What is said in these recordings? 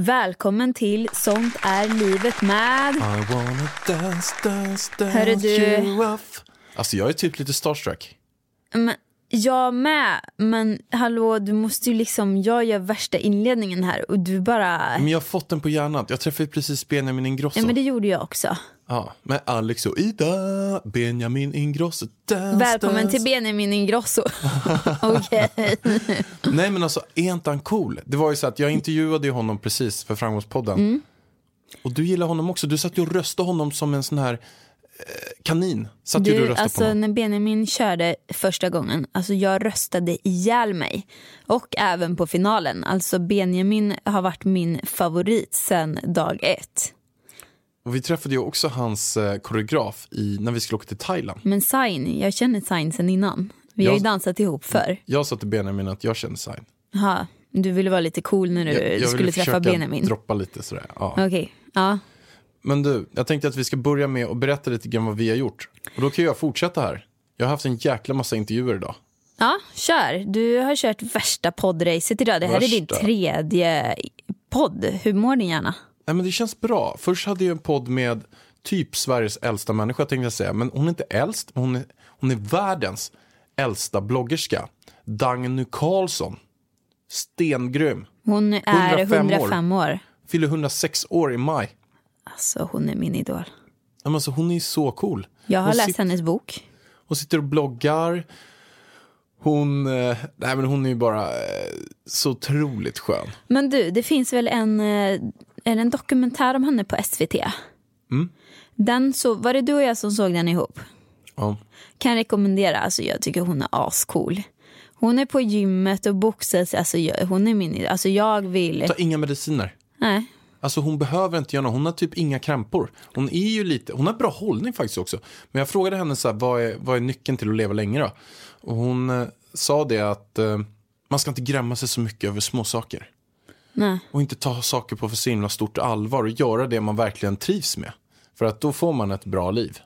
Välkommen till Sånt är livet med... I wanna dance, dance, dance Hörru du. Alltså jag är typ lite starstruck. Men, jag med, men hallå du måste ju liksom, jag gör värsta inledningen här och du bara... Men jag har fått den på hjärnan. Jag träffade precis Benjamin Ingrosso. Ja men det gjorde jag också. Ja, med Alex och Ida. Benjamin Ingrosso. Dance, Välkommen dance. till Benjamin Ingrosso. Okej. Nej men alltså, är inte han cool? Det var ju så att jag intervjuade ju honom precis för Framgångspodden. Mm. Och du gillar honom också. Du satt ju och röstade honom som en sån här kanin. Satt du Du, röstade på alltså honom. när Benjamin körde första gången, alltså jag röstade ihjäl mig. Och även på finalen. Alltså Benjamin har varit min favorit sen dag ett. Och vi träffade ju också hans eh, koreograf i, när vi skulle åka till Thailand. Men Sain, jag känner Sain sen innan. Vi har ju Jag- dansat ihop förr. Jag sa till Benjamin att jag kände sign. Jaha, du ville vara lite cool när du Jag, jag ville skulle träffa försöka Benjamin. droppa lite sådär. Ja. Okej, ja. Men du, jag tänkte att vi ska börja med att berätta lite grann vad vi har gjort. Och då kan jag fortsätta här. Jag har haft en jäkla massa intervjuer idag. Ja, kör. Du har kört värsta poddracet idag. Det här är din Värsta. tredje podd. Hur mår din hjärna? Nej men det känns bra. Först hade jag en podd med typ Sveriges äldsta människa tänkte jag säga. Men hon är inte äldst, men hon är, hon är världens äldsta bloggerska. Dagny Karlsson. Stengrym. Hon är 105 105, år. år. Fyller 106 år i maj. Alltså, hon är min idol. Men Alltså, hon är så cool. Jag har hon läst hennes bok. Hon sitter och bloggar. Hon, eh, nej men hon är ju bara eh, så otroligt skön. Men du, det finns väl en, eh, är det en dokumentär om henne på SVT? Mm. Den så, var det du och jag som såg den ihop? Ja. Kan rekommendera, alltså jag tycker hon är ascool. Hon är på gymmet och boxas, alltså jag, hon är min, alltså jag vill, Ta inga mediciner. nej. Alltså hon behöver inte göra något, hon har typ inga krämpor. Hon är ju lite, hon har bra hållning faktiskt också. Men jag frågade henne så här, vad är, vad är nyckeln till att leva länge då? Och hon eh, sa det att eh, man ska inte grämma sig så mycket över små saker. nej. Och inte ta saker på för så himla stort allvar och göra det man verkligen trivs med. För att då får man ett bra liv.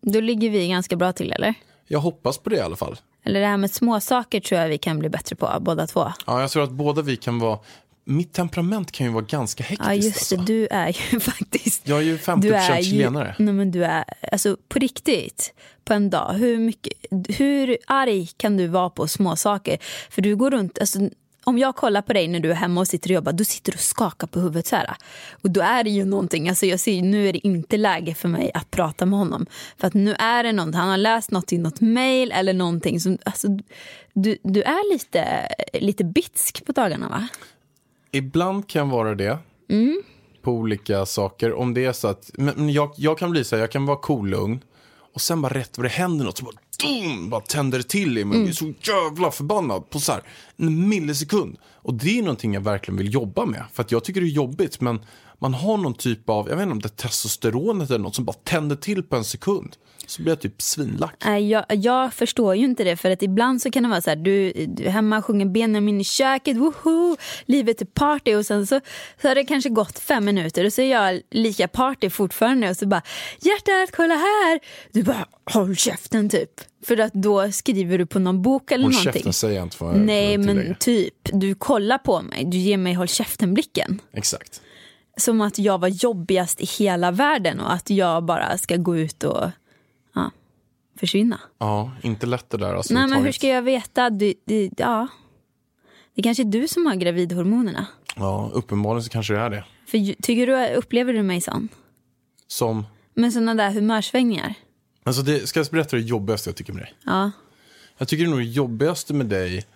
Då ligger vi ganska bra till eller? Jag hoppas på det i alla fall. Eller det här med småsaker tror jag vi kan bli bättre på, båda två. Ja, jag tror att båda vi kan vara... Mitt temperament kan ju vara ganska hektiskt. Ja just det, alltså. du är ju faktiskt Jag är ju 50% du är ju, chilenare. nej men du är, alltså på riktigt, på en dag, hur, mycket, hur arg kan du vara på småsaker? För du går runt, alltså, om jag kollar på dig när du är hemma och sitter och jobbar, då sitter du och skakar på huvudet så här. Och då är det ju någonting, alltså jag ser, nu är det inte läge för mig att prata med honom. För att nu är det något, han har läst något i något mail eller någonting som, alltså, du, du är lite, lite bitsk på dagarna va? Ibland kan jag vara det. Mm. På olika saker. Om det är så att... Men jag, jag kan bli så här, jag kan vara cool lugn. Och sen bara rätt vad det händer något så bara... Dum, bara tänder det till i mig. Mm. Jag är så jävla förbannad på så här en millisekund. Och det är någonting jag verkligen vill jobba med. För att jag tycker det är jobbigt men man har någon typ av, jag vet inte om det är testosteronet eller något som bara tänder till på en sekund. Så blir jag typ svinlack. Jag, jag förstår ju inte det för att ibland så kan det vara så här, du, du hemma sjunger Benjamin i köket, woho, livet är party och sen så, så har det kanske gått fem minuter och så är jag lika party fortfarande och så bara hjärtat kolla här, du bara håll käften typ. För att då skriver du på någon bok eller Håll någonting. käften säger jag inte för Nej men typ, du kollar på mig, du ger mig håll käften blicken. Exakt. Som att jag var jobbigast i hela världen och att jag bara ska gå ut och ja, försvinna. Ja, inte lätt det där. Alltså, Nej men hur ska jag veta? Du, du, ja. Det är kanske är du som har gravidhormonerna. Ja, uppenbarligen så kanske det är det. För tycker du, upplever du mig sån? Som, Med såna där humörsvängningar? alltså det, ska jag berätta det jobbigaste jag tycker med dig? Ja. Jag tycker nog det jobbigaste med dig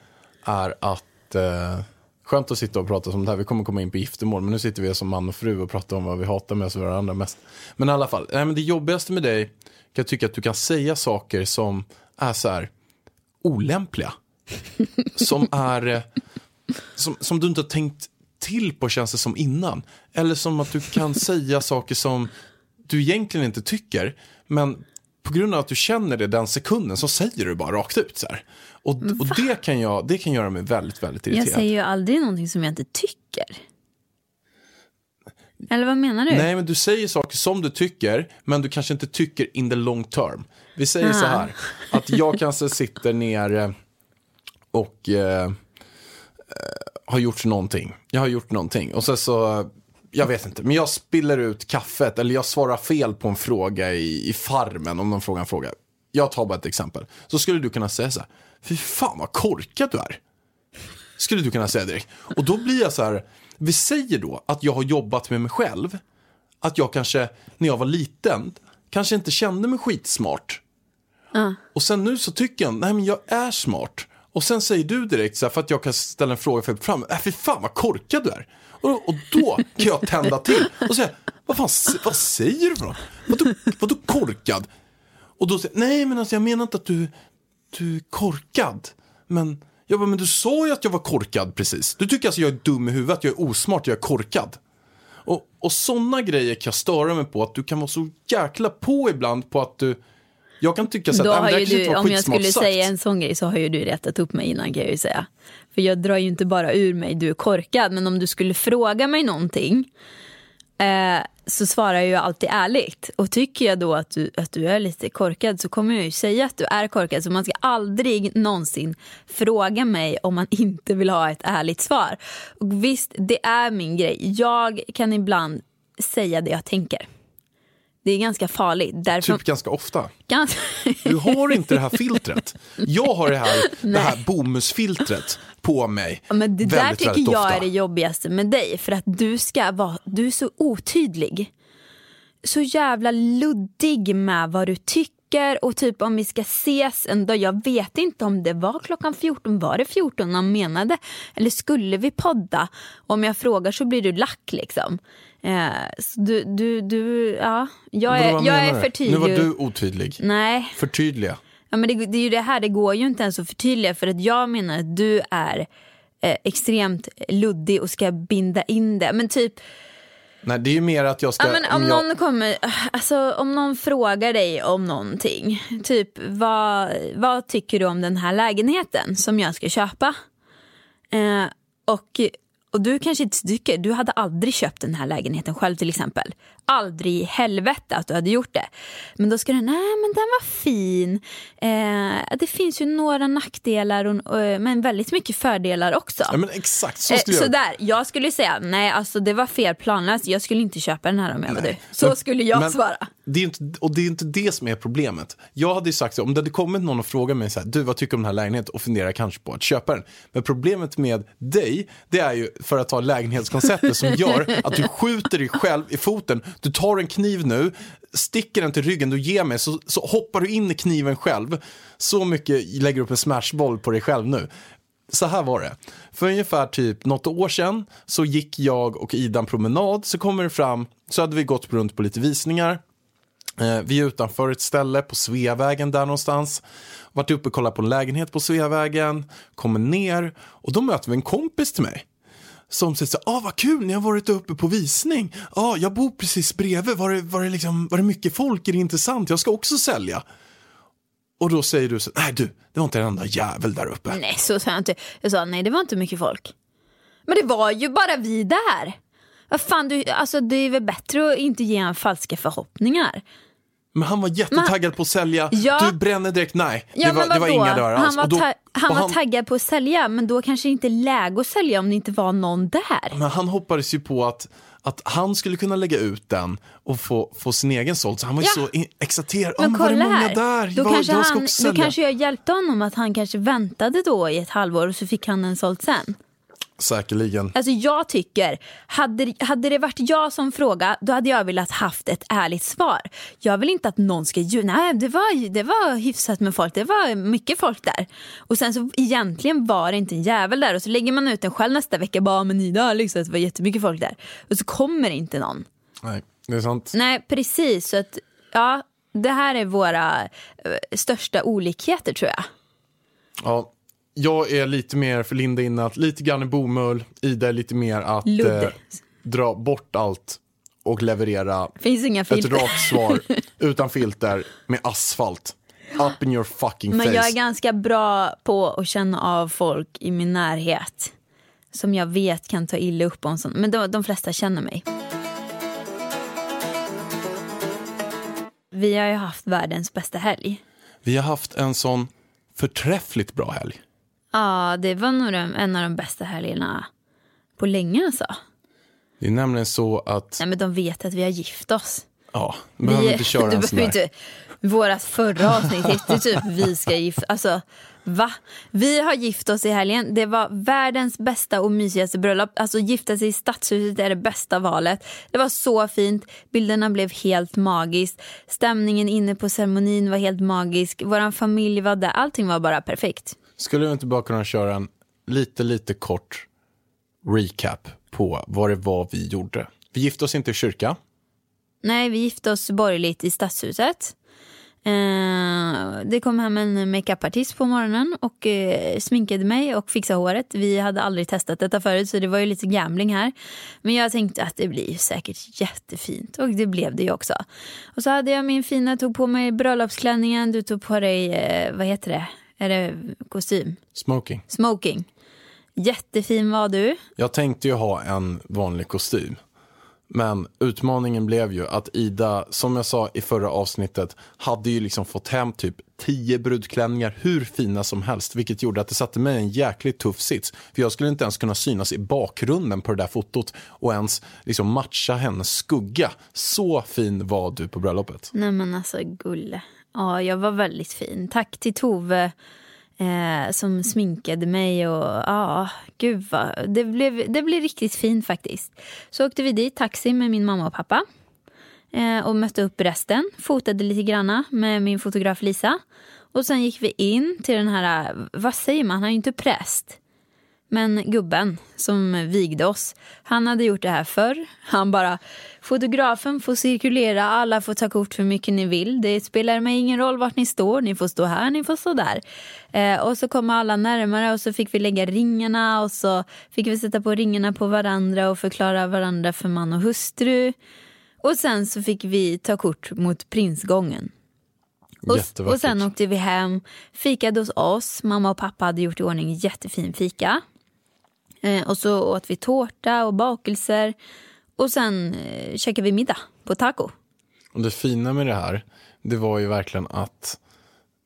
är att, eh, skönt att sitta och prata som det här, vi kommer komma in på giftermål, men nu sitter vi som man och fru och pratar om vad vi hatar med oss varandra mest. Men i alla fall, nej, men det jobbigaste med dig kan jag tycka att du kan säga saker som är så här olämpliga. som är, eh, som, som du inte har tänkt till på känns det som innan. Eller som att du kan säga saker som du egentligen inte tycker, men på grund av att du känner det den sekunden så säger du bara rakt ut så här. Och, och det, kan jag, det kan göra mig väldigt, väldigt Jag irriterad. säger ju aldrig någonting som jag inte tycker. Eller vad menar du? Nej, men du säger saker som du tycker, men du kanske inte tycker in the long term. Vi säger så Ah. här, att jag kanske sitter ner och eh, eh, har gjort någonting. Jag har gjort någonting och så så, jag vet inte, men jag spiller ut kaffet eller jag svarar fel på en fråga i, i farmen om någon frågar en fråga. Jag tar bara ett exempel. Så skulle du kunna säga så här, fy fan vad korkad du är. Skulle du kunna säga direkt. Och då blir jag så här, vi säger då att jag har jobbat med mig själv. Att jag kanske, när jag var liten, kanske inte kände mig skitsmart. Och sen nu så tycker jag, nej men jag är smart. Och sen säger du direkt så här, för att jag kan ställa en fråga för fram, äh, fy fan vad korkad du är. Och, och då kan jag tända till och säga, vad fan, vad säger du för något? Vadå, vadå korkad? Och då säger nej men alltså jag menar inte att du, du är korkad. Men, jag bara, men du sa ju att jag var korkad precis. Du tycker alltså jag är dum i huvudet, jag är osmart, jag är korkad. Och, och sådana grejer kan jag störa mig på, att du kan vara så jäkla på ibland på att du, jag kan tycka så att, har ju du, om jag skulle sagt. säga en sån grej så har ju du rättat upp mig innan kan jag ju säga. För jag drar ju inte bara ur mig, du är korkad. Men om du skulle fråga mig någonting eh, så svarar jag ju alltid ärligt. Och tycker jag då att du, att du är lite korkad så kommer jag ju säga att du är korkad. Så man ska aldrig någonsin fråga mig om man inte vill ha ett ärligt svar. Och visst, det är min grej. Jag kan ibland säga det jag tänker. Det är ganska farligt. Därför, Typ ganska ofta. ganska... Du har inte det här filtret. Jag har det här, det här bomullsfiltret på mig. Ja, men det där väldigt, tycker väldigt jag ofta. är det jobbigaste med dig. För att du ska vara, du är så otydlig. Så jävla luddig med vad du tycker och typ om vi ska ses en dag. Jag vet inte om det var klockan 14, var det 14 han menade? Eller skulle vi podda? Om jag frågar så blir du lack liksom. Eh, du, du, du, ja. Jag är, jag är för tydlig. Nu var du otydlig. Nej, Förtydliga. Ja, men det, det är ju det här, det går ju inte ens att förtydliga för att jag menar att du är eh, extremt luddig och ska binda in det. Men typ, Nej, det är ju mer att jag ska... ja, men om, jag, någon kommer, alltså om någon frågar dig om någonting, typ vad, vad tycker du om den här lägenheten som jag ska köpa? Eh, och, och du kanske inte tycker, du hade aldrig köpt den här lägenheten själv till exempel. Aldrig i helvete att du hade gjort det. Men då ska du, nej men den var fin. Eh, det finns ju några nackdelar och, och, men väldigt mycket fördelar också. Ja, men exakt, så Eh, skulle jag... Sådär, jag skulle säga nej alltså det var fel planlöst, jag skulle inte köpa den här om jag var du. Så Men- skulle jag men svara. Det är inte, och det är inte det som är problemet. Jag hade ju sagt så, om det hade kommit någon och frågat mig så här, du vad tycker du om den här lägenheten och funderar kanske på att köpa den. Men problemet med dig, det är ju för att ta lägenhetskonceptet som gör att du skjuter dig själv i foten. Du tar en kniv nu, sticker den till ryggen du ger mig, så, så hoppar du in i kniven själv. Så mycket lägger du upp en smashboll på dig själv nu. Så här var det. För ungefär typ något år sedan så gick jag och Ida en promenad. Så kommer det fram, så hade vi gått runt på lite visningar. Eh, vi är utanför ett ställe på Sveavägen där någonstans. Vart uppe och kollat på en lägenhet på Sveavägen. Kommer ner och då möter vi en kompis till mig. Som säger så här, ah vad kul, ni har varit uppe på visning. Ja, ah, jag bor precis bredvid. Var det, var, det liksom, var det mycket folk? Är det intressant? Jag ska också sälja. Och då säger du så nej du, det var inte en enda jävel där uppe. Nej så sa jag inte. Jag sa nej det var inte mycket folk. Men det var ju bara vi där. Vad fan, du, alltså, det är väl bättre att inte ge en falska förhoppningar. Men han var jättetaggad på att sälja. Ja. Du bränner direkt, nej. Ja, det, var, det var inga dörrar han alls. var, Och då- ta- han var taggad på att sälja men då kanske inte läge att sälja om det inte var någon där. Men han hoppades ju på att, att han skulle kunna lägga ut den och få, få sin egen såld. Så han var ju Ja. så exalterad. Men Ah, men var det kolla många här, där? då, Var- kanske jag han, då kanske jag hjälpte honom att han kanske väntade då i ett halvår och så fick han den såld sen. Säkerligen. Alltså jag tycker, hade, hade det varit jag som fråga då hade jag velat haft ett ärligt svar. Jag vill inte att någon ska ju, nej det var, det var hyfsat med folk, det var mycket folk där. Och sen så egentligen var det inte en jävel där och så lägger man ut den själv nästa vecka, bara men Ida har liksom det var jättemycket folk där. Och så kommer det inte någon. Nej, det är sant. Nej precis, så att ja, det här är våra eh, största olikheter tror jag. Ja, jag är lite mer för Linda inne lite grann i bomull. Ida är lite mer att eh, dra bort allt och leverera Finns inga ett rakt svar utan filter med asfalt. Up in your fucking Men face. jag är ganska bra på att känna av folk i min närhet. Som jag vet kan ta illa upp om sånt. Men de, de flesta känner mig. Vi har ju haft världens bästa helg. Vi har haft en sån förträffligt bra helg. Ja, det var nog en av de bästa helgerna på länge alltså. Det är nämligen så att, Nej men de vet att vi har gift oss. ja, behöver inte köra en sån där. inte, Vårat förra avsnitt hette typ vi ska gifta Alltså va? Vi har gift oss i helgen. Det var världens bästa och mysigaste bröllop. Alltså gifta sig i stadshuset är det bästa valet. Det var så fint. Bilderna blev helt magiskt. Stämningen inne på ceremonin var helt magisk. Vår familj var där. Allting var bara perfekt. Skulle vi inte bara kunna köra en lite, lite kort recap på vad det var vi gjorde? Vi gifte oss inte i kyrka. Nej, vi gifte oss borgerligt i stadshuset. Eh, det kom hem en makeupartist på morgonen och eh, sminkade mig och fixade håret. Vi hade aldrig testat detta förut så det var ju lite gambling här. Men jag tänkte att det blir ju säkert jättefint och det blev det ju också. Och så hade jag min fina, tog på mig bröllopsklänningen, du tog på dig, eh, vad heter det, är det kostym? Smoking. Smoking. Jättefin var du. Jag tänkte ju ha en vanlig kostym. Men utmaningen blev ju att Ida, som jag sa i förra avsnittet, hade ju liksom fått hem typ tio brudklänningar hur fina som helst. Vilket gjorde att det satte mig i en jäkligt tuff sits. För jag skulle inte ens kunna synas i bakgrunden på det där fotot och ens liksom matcha hennes skugga. Så fin var du på bröllopet. Nej men alltså gulle. Ja, jag var väldigt fin. Tack till Tove eh, som sminkade mig och ja, gud vad. Det blev, det blev riktigt fint faktiskt. Så åkte vi dit, taxi med min mamma och pappa. Eh, och mötte upp resten. Fotade lite granna med min fotograf Lisa. Och sen gick vi in till den här, vad säger man, han är ju inte präst. Men gubben som vigde oss, han hade gjort det här förr. Han bara, fotografen får cirkulera, alla får ta kort för mycket ni vill. Det spelar mig ingen roll vart ni står, ni får stå här, ni får stå där. Eh, och så kom alla närmare och så fick vi lägga ringarna och så fick vi sätta på ringarna på varandra och förklara varandra för man och hustru. Och sen så fick vi ta kort mot prinsgången. Och, och sen åkte vi hem, fikade hos oss. Mamma och pappa hade gjort i ordning jättefin fika. Eh, och så åt vi tårta och bakelser. Och sen eh, käkade vi middag på taco. Och det fina med det här, det var ju verkligen att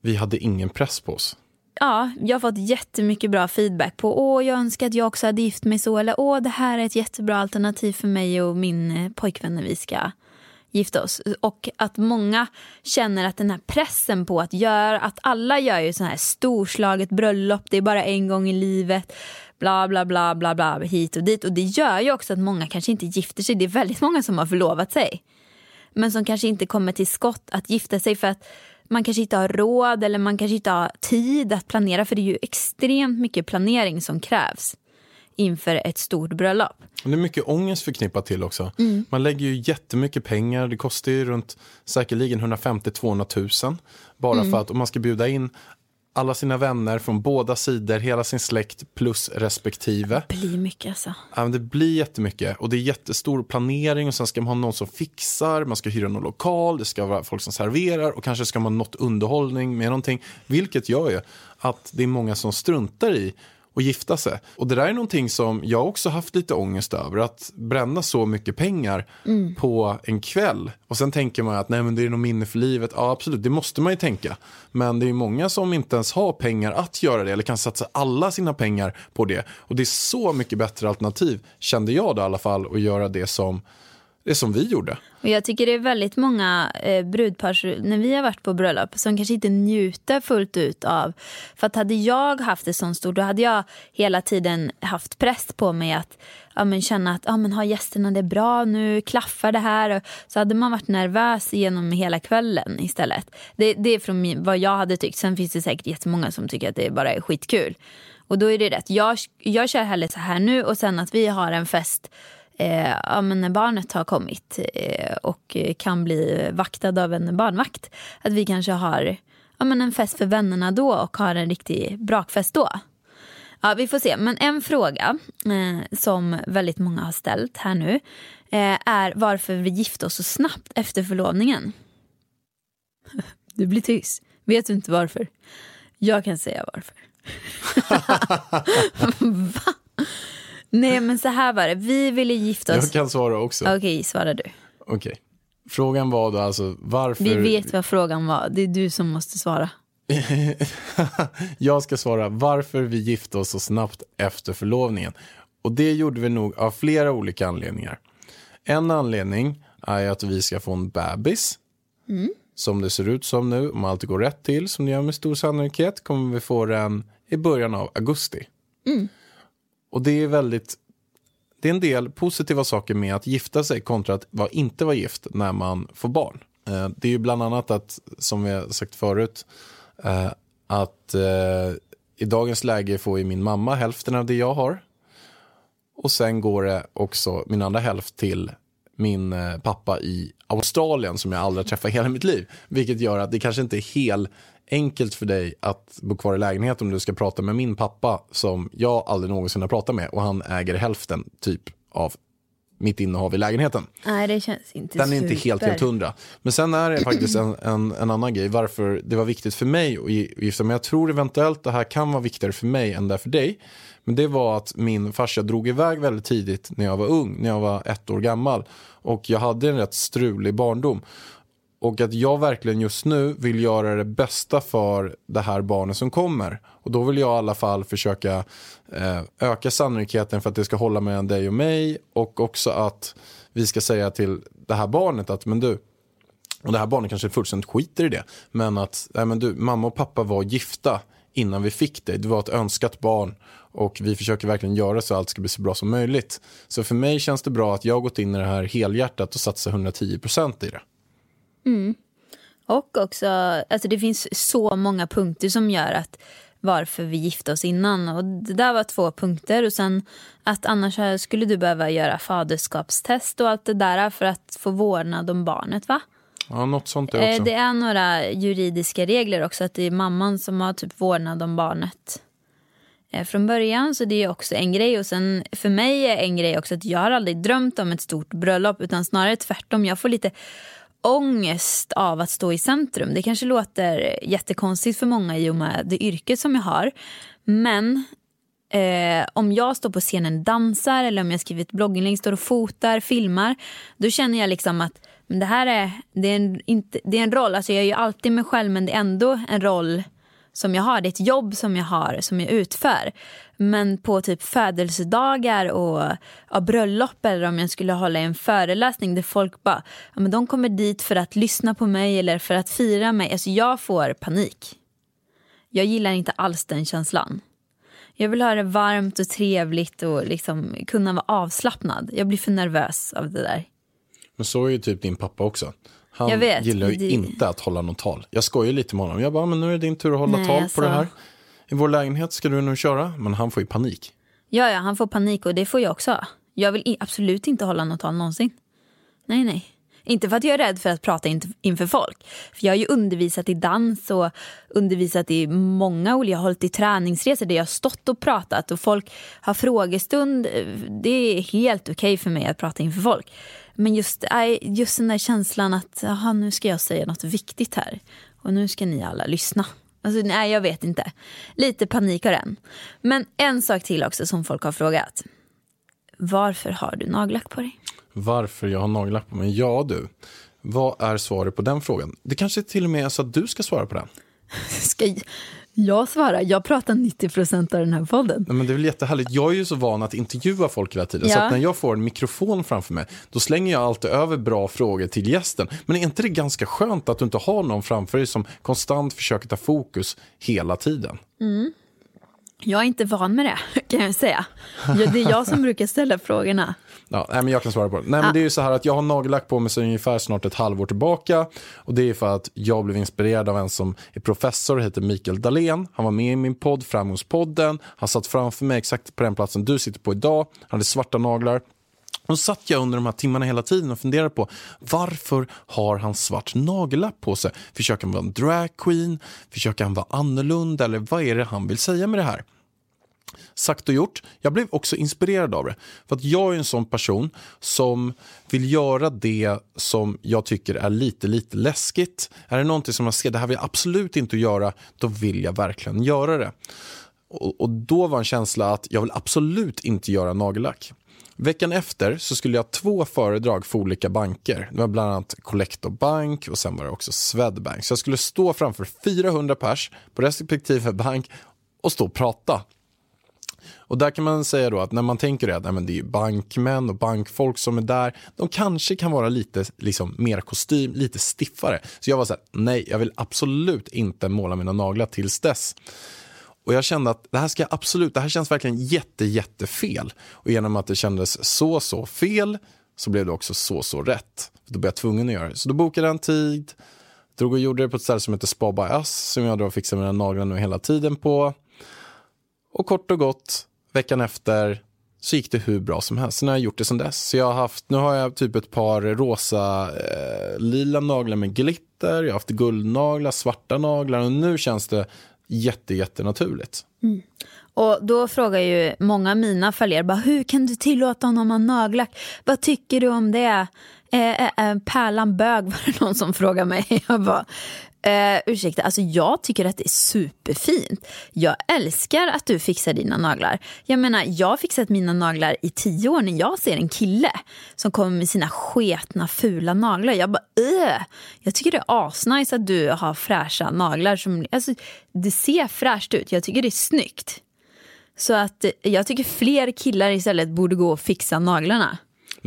vi hade ingen press på oss. Ja, jag har fått jättemycket bra feedback på åh, jag önskar att jag också hade gift mig så. Eller åh, det här är ett jättebra alternativ för mig och min eh, pojkvän när vi ska gifta oss. Och att många känner att den här pressen på att göra, att alla gör ju sån här storslaget bröllop, det är bara en gång i livet, bla bla bla bla bla hit och dit. Och det gör ju också att många kanske inte gifter sig. Det är väldigt många som har förlovat sig. Men som kanske inte kommer till skott att gifta sig för att man kanske inte har råd eller man kanske inte har tid att planera. För det är ju extremt mycket planering som krävs inför ett stort bröllop. Det är mycket ångest förknippat till också. Mm. Man lägger ju jättemycket pengar. Det kostar ju runt säkerligen 150-200 000. Bara Mm. för att om man ska bjuda in alla sina vänner från båda sidor, hela sin släkt plus respektive. Det blir mycket alltså. Ja, men det blir jättemycket och det är jättestor planering och sen ska man ha någon som fixar, man ska hyra någon lokal, det ska vara folk som serverar och kanske ska man ha något underhållning med någonting. Vilket gör ju att det är många som struntar i att gifta sig. Och det där är någonting som jag också haft lite ångest över, att bränna så mycket pengar på en kväll. Och sen tänker man att nej men det är nog minne för livet. Ja absolut, det måste man ju tänka. Men det är många som inte ens har pengar att göra det eller kan satsa alla sina pengar på det. Och det är så mycket bättre alternativ, kände jag då i alla fall, att göra det som, det som vi gjorde. Och jag tycker det är väldigt många eh, brudpar, när vi har varit på bröllop, som kanske inte njuter fullt ut av... För att hade jag haft det sån stort, då hade jag hela tiden haft press på mig att ja, men känna att ja, men har gästerna det bra nu, klaffar det här? Och så hade man varit nervös genom hela kvällen istället. Det, det är från min, vad jag hade tyckt. Sen finns det säkert jättemånga som tycker att det bara är skitkul. Och då är det rätt. Jag, jag kör hellre så här nu och sen att vi har en fest eh, ja, men när barnet har kommit eh, och kan bli vaktad av en barnvakt. Att vi kanske har ja, men en fest för vännerna då och har en riktig brakfest då. Ja, vi får se. Men en fråga eh, som väldigt många har ställt här nu eh, är varför vi gifte oss så snabbt efter förlovningen. Du blir tyst. Vet du inte varför? Jag kan säga varför. Va? Nej men så här var det. Vi ville gifta oss. Jag kan svara också. Okej, okay, svara du. Okej. Okay. Frågan var då alltså varför... Vi vet vad frågan var. Det är du som måste svara. jag ska svara varför vi gifte oss så snabbt efter förlovningen. Och det gjorde vi nog av flera olika anledningar. En anledning är att vi ska få en bebis. Mm. Som det ser ut som nu, om allt går rätt till, som det gör med stor sannolikhet, kommer vi få den i början av augusti. Mm. Och det är väldigt det är en del positiva saker med att gifta sig kontra att inte vara gift när man får barn. Eh, det är ju bland annat att, som vi har sagt förut, eh, att eh, i dagens läge får ju min mamma hälften av det jag har. Och sen går det också min andra hälft till min pappa i Australien som jag aldrig har träffat i hela mitt liv. Vilket gör att det kanske inte är helt enkelt för dig att bo kvar i lägenhet om du ska prata med min pappa som jag aldrig någonsin har pratat med och han äger hälften typ av mitt innehav i lägenheten. Nej, det känns inte Den är super. inte helt, helt hundra. Men sen är det faktiskt en, en, en, annan grej varför det var viktigt för mig att gifta mig. Jag tror eventuellt det här kan vara viktigare för mig än det är för dig. Men det var att min farsa drog iväg väldigt tidigt när jag var ung, när jag var ett år gammal. Och jag hade en rätt strulig barndom. Och att jag verkligen just nu vill göra det bästa för det här barnet som kommer. Och då vill jag i alla fall försöka eh, öka sannolikheten för att det ska hålla mellan dig och mig. Och också att vi ska säga till det här barnet att men du, och det här barnet kanske fullständigt skiter i det. Men att nej, men du, mamma och pappa var gifta innan vi fick dig. Du var ett önskat barn och vi försöker verkligen göra så att allt ska bli så bra som möjligt. Så för mig känns det bra att jag har gått in i det här helhjärtat och satsat 110 procent i det. Mm. Och också, alltså det finns så många punkter som gör att varför vi gifte oss innan. Och det där var två punkter. Och sen att annars skulle du behöva göra faderskapstest och allt det där för att få vårdnad om barnet va? Ja, något sånt det också. Det är några juridiska regler också. Att det är mamman som har typ vårdnad om barnet eh, från början. Så det är också en grej. Och sen för mig är en grej också att jag har aldrig drömt om ett stort bröllop. Utan snarare tvärtom. Jag får lite ångest av att stå i centrum. Det kanske låter jättekonstigt för många i och med det yrket som jag har. Men eh, om jag står på scenen dansar eller om jag skriver ett blogginlägg, står och fotar, filmar. Då känner jag liksom att men det här är, det är, en, inte, det är en roll. Alltså jag är ju alltid mig själv men det är ändå en roll som jag har. Det är ett jobb som jag har, som jag utför. Men på typ födelsedagar och ja, bröllop eller om jag skulle hålla en föreläsning där folk bara, ja, men de kommer dit för att lyssna på mig eller för att fira mig. Alltså jag får panik. Jag gillar inte alls den känslan. Jag vill ha det varmt och trevligt och liksom kunna vara avslappnad. Jag blir för nervös av det där. Men så är ju typ din pappa också. Han gillar ju det... inte att hålla något tal. Jag skojar lite med honom. Jag bara, men nu är det din tur att hålla Nej, tal alltså... på det här. I vår lägenhet ska du nu köra. Men han får ju panik. Ja, ja, han får panik och det får jag också. Jag vill absolut inte hålla något tal någonsin. Nej, nej. Inte för att jag är rädd för att prata inför folk. För Jag har ju undervisat i dans och undervisat i många olika, jag har hållit i träningsresor där jag har stått och pratat och folk har frågestund. Det är helt okej okay för mig att prata inför folk. Men just, just den där känslan att aha, nu ska jag säga något viktigt här och nu ska ni alla lyssna. Alltså, nej, jag vet inte. Lite panik har den. Men en sak till också som folk har frågat. Varför har du nagellack på dig? Varför jag har nagellack på mig? Ja du, vad är svaret på den frågan? Det kanske till och med är så att du ska svara på den. ska jag svara? Jag pratar 90 procent av den här podden. Nej, men det är väl jättehärligt. Jag är ju så van att intervjua folk hela tiden. Ja. Så att när jag får en mikrofon framför mig, då slänger jag alltid över bra frågor till gästen. Men är inte det ganska skönt att du inte har någon framför dig som konstant försöker ta fokus hela tiden? Mm. Jag är inte van med det, kan jag säga. Det är jag som brukar ställa frågorna. Ja, nej, men jag kan svara på det. Nej, men det är ju så här att jag har nagellack på mig sedan ungefär snart ett halvår tillbaka. Och det är för att jag blev inspirerad av en som är professor, heter Mikael Dahlén. Han var med i min podd, Framgångspodden. Han satt framför mig exakt på den platsen du sitter på idag. Han hade svarta naglar. Då satt jag under de här timmarna hela tiden och funderade på varför har han svart nagellack på sig? Försöker han vara en dragqueen? Försöker han vara annorlunda? Eller vad är det han vill säga med det här? Sagt och gjort, jag blev också inspirerad av det. För att jag är en sån person som vill göra det som jag tycker är lite, lite läskigt. Är det någonting som jag ser, det här vill jag absolut inte göra, då vill jag verkligen göra det. Och, och då var en känsla att jag vill absolut inte göra nagellack. Veckan efter så skulle jag ha två föredrag för olika banker. Det var bland annat Collector Bank och sen var det också Swedbank. Så jag skulle stå framför 400 pers på respektive bank och stå och prata. Och där kan man säga då att när man tänker att nej, men det är bankmän och bankfolk som är där, de kanske kan vara lite liksom, mer kostym, lite stiffare. Så jag var så här, nej, jag vill absolut inte måla mina naglar tills dess. Och jag kände att det här ska absolut, det här känns verkligen jätte, jättefel. Och genom att det kändes så, så fel så blev det också så, så rätt. Då blev jag tvungen att göra det. Så då bokade jag en tid, drog och gjorde det på ett ställe som heter Spa by Us, som jag då fixar mina naglar nu hela tiden på. Och kort och gott, veckan efter så gick det hur bra som helst. Sen har jag gjort det sen dess. Så jag har haft, nu har jag typ ett par rosa, eh, lila naglar med glitter. Jag har haft guldnaglar, svarta naglar och nu känns det jätte, jättenaturligt. Mm. Och då frågar ju många av mina följare, bara, hur kan du tillåta honom att ha nagellack? Vad tycker du om det? Eh, eh, eh pärlan bög var det någon som frågade mig. Jag bara, eh, ursäkta, alltså jag tycker att det är superfint. Jag älskar att du fixar dina naglar. Jag menar, jag har fixat mina naglar i tio år när jag ser en kille som kommer med sina sketna fula naglar. Jag bara, Öh! Jag tycker det är asnice att du har fräscha naglar. Som, alltså, det ser fräscht ut, jag tycker det är snyggt. Så att eh, jag tycker fler killar istället borde gå och fixa naglarna.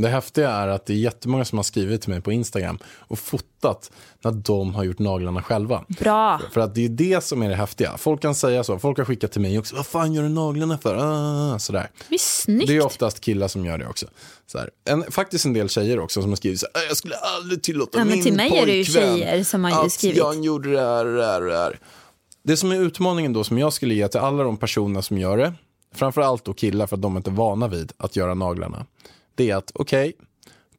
Det häftiga är att det är jättemånga som har skrivit till mig på Instagram och fotat när de har gjort naglarna själva. Bra. För att det är det som är det häftiga. Folk kan säga så, folk har skickat till mig också, vad fan gör du naglarna för? Ah, sådär. Det är snyggt. Det är oftast killar som gör det också. Så här. En, faktiskt en del tjejer också som har skrivit så här, "Äh, jag skulle aldrig tillåta Ja, men min till mig är det ju pojkvän tjejer som har att skrivit. jag gjorde det här det här det här. Det som är utmaningen då som jag skulle ge till alla de personerna som gör det, framförallt då killar för att de är inte vana vid att göra naglarna, det är att okej,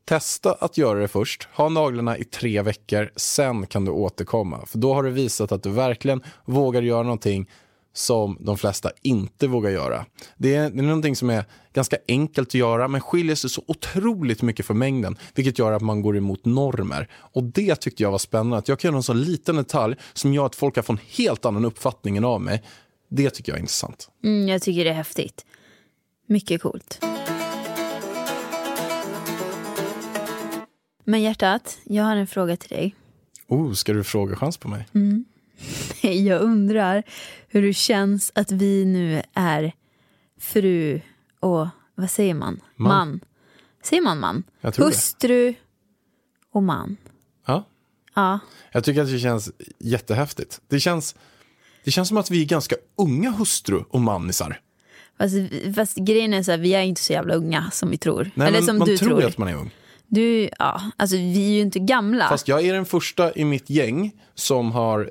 testa att göra det först, ha naglarna i tre veckor, sen kan du återkomma. För då har du visat att du verkligen vågar göra någonting som de flesta inte vågar göra. Det är, det är någonting som är ganska enkelt att göra men skiljer sig så otroligt mycket från mängden vilket gör att man går emot normer. Och det tyckte jag var spännande, att jag kan göra en sån liten detalj som gör att folk har fått en helt annan uppfattning än av mig. Det tycker jag är intressant. Mm, jag tycker det är häftigt. Mycket coolt. Men hjärtat, jag har en fråga till dig. Oh, ska du fråga chans på mig? Jag undrar hur det känns att vi nu är fru och, vad säger man? Man. Säger man man? Jag tror det. Hustru och man. Ja. Ja. Jag tycker att det känns jättehäftigt. Det känns, det känns som att vi är ganska unga hustru och manisar. Fast, fast grejen är så här, vi är inte så jävla unga som vi tror. Nej, Eller men som man du tror tror. ju att man är ung. Du, ja, alltså vi är ju inte gamla. Fast jag är den första i mitt gäng som har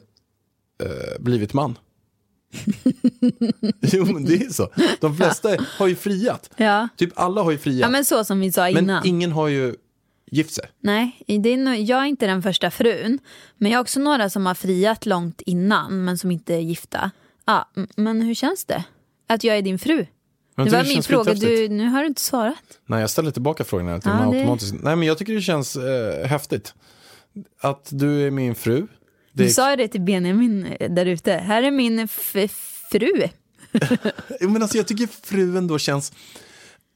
eh, blivit man. jo, men det är så. De flesta har ju friat. Ja. Typ alla har ju friat. ja, men så som vi sa men innan. ingen har ju gift sig. Nej, det är, nog- jag är inte den första frun. Men jag har också några som har friat långt innan men som inte är gifta. Ja, men hur känns det? Att jag är din fru? Jag det tycker var det min fråga, du, nu har du inte svarat. Nej, jag ställer tillbaka frågan till Ja, mig det- automatiskt. Nej, men jag tycker det känns eh, häftigt. Att du är min fru. Det Du är, sa ju det till Benjamin eh, där ute. Här är min fru. men alltså, jag tycker fruen då känns,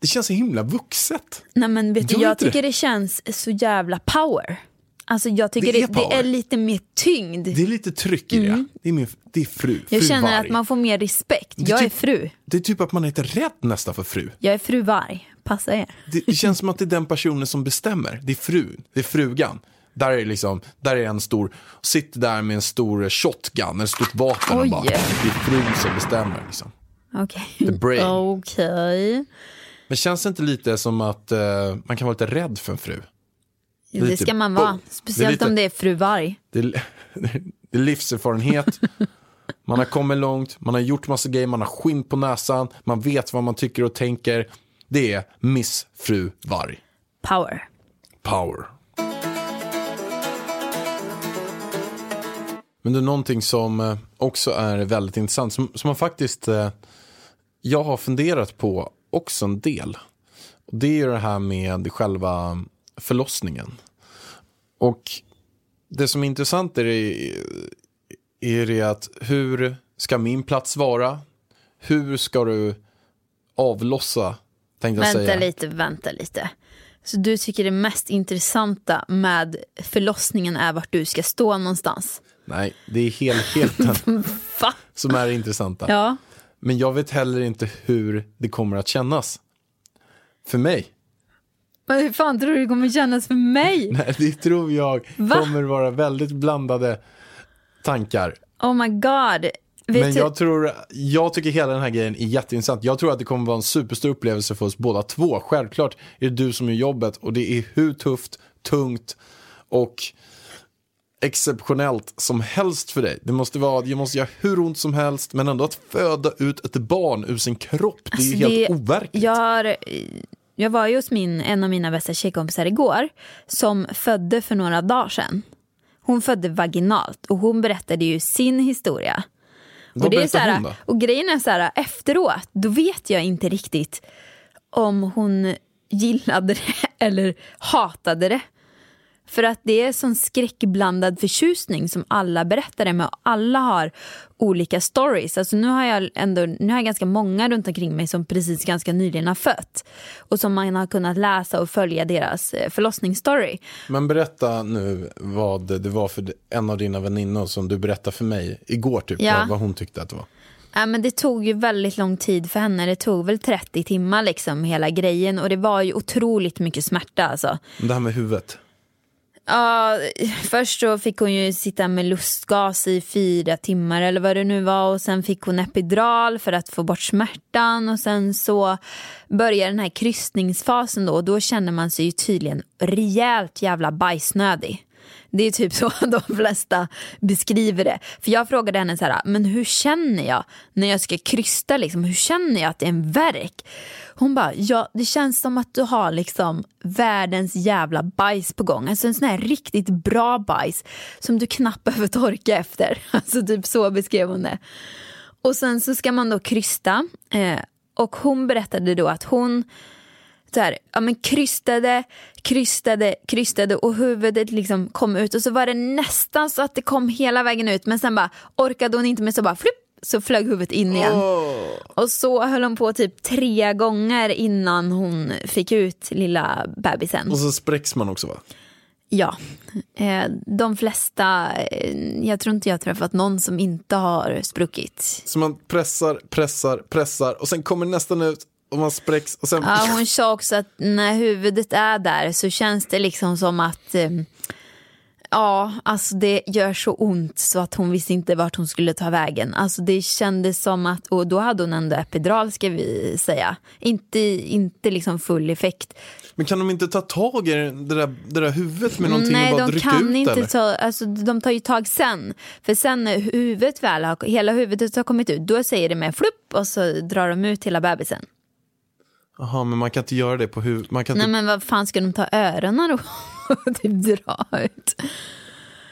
det känns så himla vuxet. Nej men vet du, jag inte det? tycker det känns så jävla power. Alltså jag tycker Det är det, det är lite mer tyngd. Det är lite tryck i det. Det är, min, det är fru. Mm. jag fru känner varg. att man får mer respekt. Är Jag är typ- fru. Det är typ att man är lite rädd nästan för fru. Jag är fru varg. Passa er. Det, det känns som att det är den personen som bestämmer. Det är frun, det är frugan. Där är, liksom, där är en stor, sitter där med en stor shotgun, ett stort vapen och bara, det är frun som bestämmer. Liksom. Okej. The brain. Okej. Men känns det inte lite som att eh, man kan vara lite rädd för en fru? Det lite ska man vara. Speciellt Det lite- om det är fru varg. Det det är livserfarenhet, man har kommit långt, man har gjort massa grejer, man har skinn på näsan, man vet vad man tycker och tänker. det är Miss Fru Varg. Power. Power. Men det är någonting som eh, också är väldigt intressant, som, som man faktiskt, eh, jag har funderat på också en del. Och det är ju det här med själva förlossningen. Och det som är intressant är det, är det att hur ska min plats vara? Hur ska du avlossa, tänkte Vänta säga. lite, vänta lite. Så du tycker det mest intressanta med förlossningen är vart du ska stå någonstans? Nej, det är helheten som är det intressanta. Ja. Men jag vet heller inte hur det kommer att kännas. För mig. Men hur fan tror du det kommer kännas för mig? Nej, det tror jag Va? kommer vara väldigt blandade tankar. Oh my god. Vet Men jag tror, jag tycker hela den här grejen är jätteintressant. Jag tror att det kommer vara en superstor upplevelse för oss båda två. Självklart är det du som gör jobbet och det är hur tufft, tungt och exceptionellt som helst för dig. Det måste vara, det måste göra hur ont som helst men ändå att föda ut ett barn ur sin kropp, det är Alltså, ju helt det- overkligt. jag, har, jag var ju hos min, en av mina bästa tjejkompisar igår som födde för några dagar sedan. Hon födde vaginalt och hon berättade ju sin historia. Vad och, det är så här, hon då? och grejen är så här, efteråt, då vet jag inte riktigt om hon gillade det eller hatade det. För att det är sån skräckblandad förtjusning som alla berättar det med. Och alla har olika stories. Alltså nu har jag ändå nu har jag ganska många runt omkring mig som precis ganska nyligen har fött. Och som man har kunnat läsa och följa deras eh, förlossningsstory. Men berätta nu vad det var för en av dina väninnor som du berättade för mig igår typ, Ja. vad, vad hon tyckte att det var. Ja, men det tog ju väldigt lång tid för henne. Det tog väl 30 timmar liksom hela grejen. Och det var ju otroligt mycket smärta alltså. Det här med huvudet. Ja, först så fick hon ju sitta med lustgas i fyra timmar eller vad det nu var och sen fick hon epidural för att få bort smärtan och sen så börjar den här kryssningsfasen då och då känner man sig ju tydligen rejält jävla bajsnödig. Det är typ så de flesta beskriver det. För jag frågade henne så här, men hur känner jag när jag ska krysta liksom? Hur känner jag att det är en verk? Hon bara, ja det känns som att du har liksom världens jävla bajs på gång. Alltså en sån här riktigt bra bajs som du knappt behöver torka efter. Alltså typ så beskrev hon det. Och sen så ska man då krysta. Eh, och hon berättade då att hon så här, ja, men krystade, krystade, krystade och huvudet liksom kom ut och så var det nästan så att det kom hela vägen ut men sen bara orkade hon inte mer så bara flipp, så flög huvudet in igen. Och så höll hon på typ tre gånger innan hon fick ut lilla bebisen. Och så spräcks man också va? Ja, eh, de flesta, eh, jag tror inte jag har träffat någon som inte har spruckit. Så man pressar, pressar, pressar och sen kommer nästan ut och man spräcks och sen... Ja, hon sa också att när huvudet är där så känns det liksom som att eh, Ja, alltså det gör så ont så att hon visste inte vart hon skulle ta vägen. Alltså det kändes som att, och då hade hon ändå epidural ska vi säga. Inte, inte liksom full effekt. Men kan de inte ta tag i det där, det där huvudet med någonting Nej, och bara de rycka kan ut inte eller? ta, alltså de tar ju tag sen. För sen när huvudet väl har, hela huvudet har kommit ut, då säger det med flupp och så drar de ut hela bebisen. Jaha, men man kan inte göra det på huvudet. Nej inte, men vad fan ska de ta öronen och typ dra ut.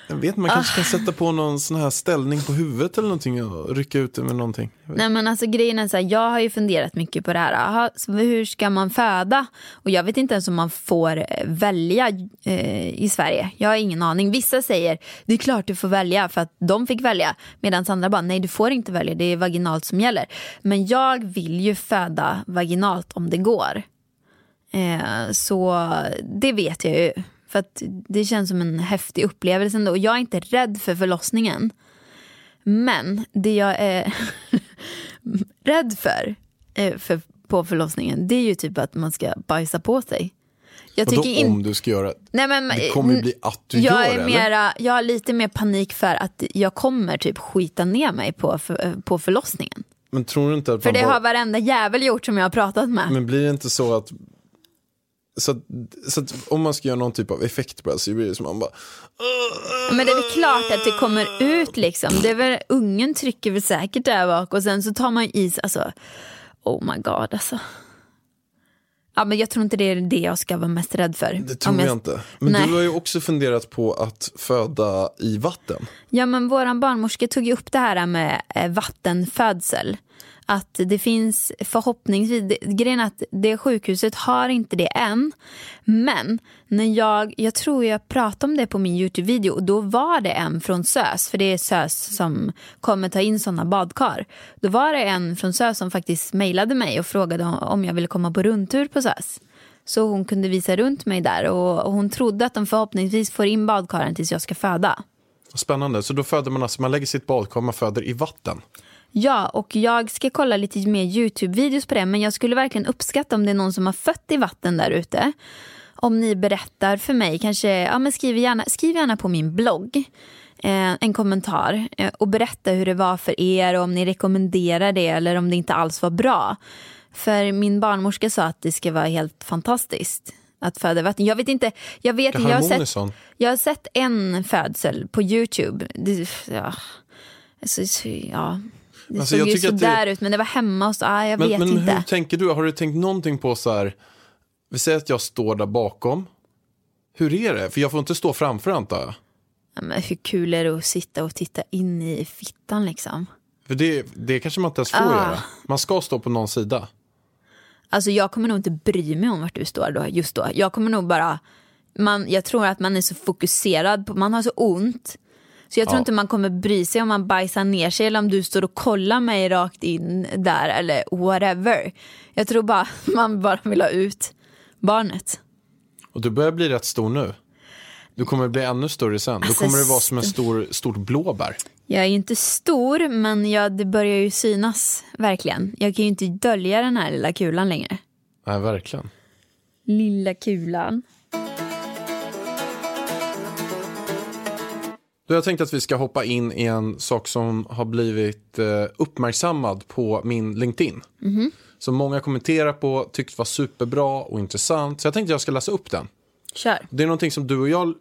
Jag vet, man kanske Ah. kan sätta på någon sån här ställning på huvudet eller någonting och rycka ut det med någonting. Nej men alltså grejen är så här, jag har ju funderat mycket på det här. Aha, hur ska man föda? Och jag vet inte ens om man får eh, välja eh, i Sverige. Jag har ingen aning. Vissa säger det är klart du får välja för att de fick välja. Medan andra bara nej du får inte välja, det är vaginalt som gäller. Men jag vill ju föda vaginalt om det går. Eh, så det vet jag ju. För att det känns som en häftig upplevelse ändå. Och jag är inte rädd för förlossningen. Men det jag är rädd för, eh, för på förlossningen det är ju typ att man ska bajsa på sig. Jag Vadå tycker in- om du ska göra Nej, men, Det kommer ju bli att du jag gör är mera, Jag har lite mer panik för att jag kommer typ skita ner mig på, för, på förlossningen. Men tror du inte att För det bara... har varenda jävel gjort som jag har pratat med. Men blir det inte så att så, att, så att om man ska göra någon typ av effekt på det så blir det som man bara Men det är väl klart att det kommer ut liksom. Det är väl, ungen trycker väl säkert där bak och sen så tar man i sig, alltså oh my god alltså. Ja, men jag tror inte det är det jag ska vara mest rädd för. Det tror Om jag, inte. Men Nej. du har ju också funderat på att föda i vatten. Ja men våran barnmorska tog ju upp det här med eh, vattenfödsel. Att det finns förhoppningsvis, grejen är att det sjukhuset har inte det än. Men när jag, jag tror jag pratade om det på min Youtube-video och då var det en från SÖS, för det är SÖS som kommer ta in sådana badkar. Då var det en från SÖS som faktiskt mejlade mig och frågade om- om jag ville komma på rundtur på SÖS. Så hon kunde visa runt mig där och, och hon trodde att de förhoppningsvis får in badkaren tills jag ska föda. Spännande. Så då föder man alltså, man lägger sitt badkar, man föder i vatten. Ja, och jag ska kolla lite mer Youtube-videos på det. Men jag skulle verkligen uppskatta om det är någon som har fött i vatten där ute. Om ni berättar för mig, kanske, ja men skriv gärna, skriv gärna på min blogg. Eh, en kommentar eh, och berätta hur det var för er och om ni rekommenderar det eller om det inte alls var bra. För min barnmorska sa att det ska vara helt fantastiskt att föda vatten. Jag vet inte, jag vet jag har, sett, jag har sett en födsel på Youtube. Det, ja, så, så, ja. Det Alltså, såg ju att det- sådär ut men det var hemma hos, ah, jag Men, vet men inte. hur tänker du? Har du tänkt någonting på så här, vi säger att jag står där bakom. Hur är det? För jag får inte stå framför antar jag. Ja, men hur kul är det att sitta och titta in i fittan liksom? För det, det kanske man inte ens får Ah. göra. Man ska stå på någon sida. Alltså jag kommer nog inte bry mig om vart du står då, just då. Jag kommer nog bara, man, jag tror att man är så fokuserad på, man har så ont. Så jag tror Ja. inte man kommer bry sig om man bajsar ner sig eller om du står och kollar mig rakt in där eller whatever. Jag tror bara man bara vill ha ut barnet. Och du börjar bli rätt stor nu. Du kommer bli ännu större sen. Alltså, Då kommer det vara som en stor, stort blåbär. Jag är ju inte stor men jag, det börjar ju synas verkligen. Jag kan ju inte dölja den här lilla kulan längre. Nej, verkligen. Lilla kulan. Då jag tänkte att vi ska hoppa in i en sak som har blivit eh, uppmärksammad på min LinkedIn. Som många kommenterar på, tyckt var superbra och intressant. Så jag tänkte att jag ska läsa upp den. Kör. Det är någonting som du och jag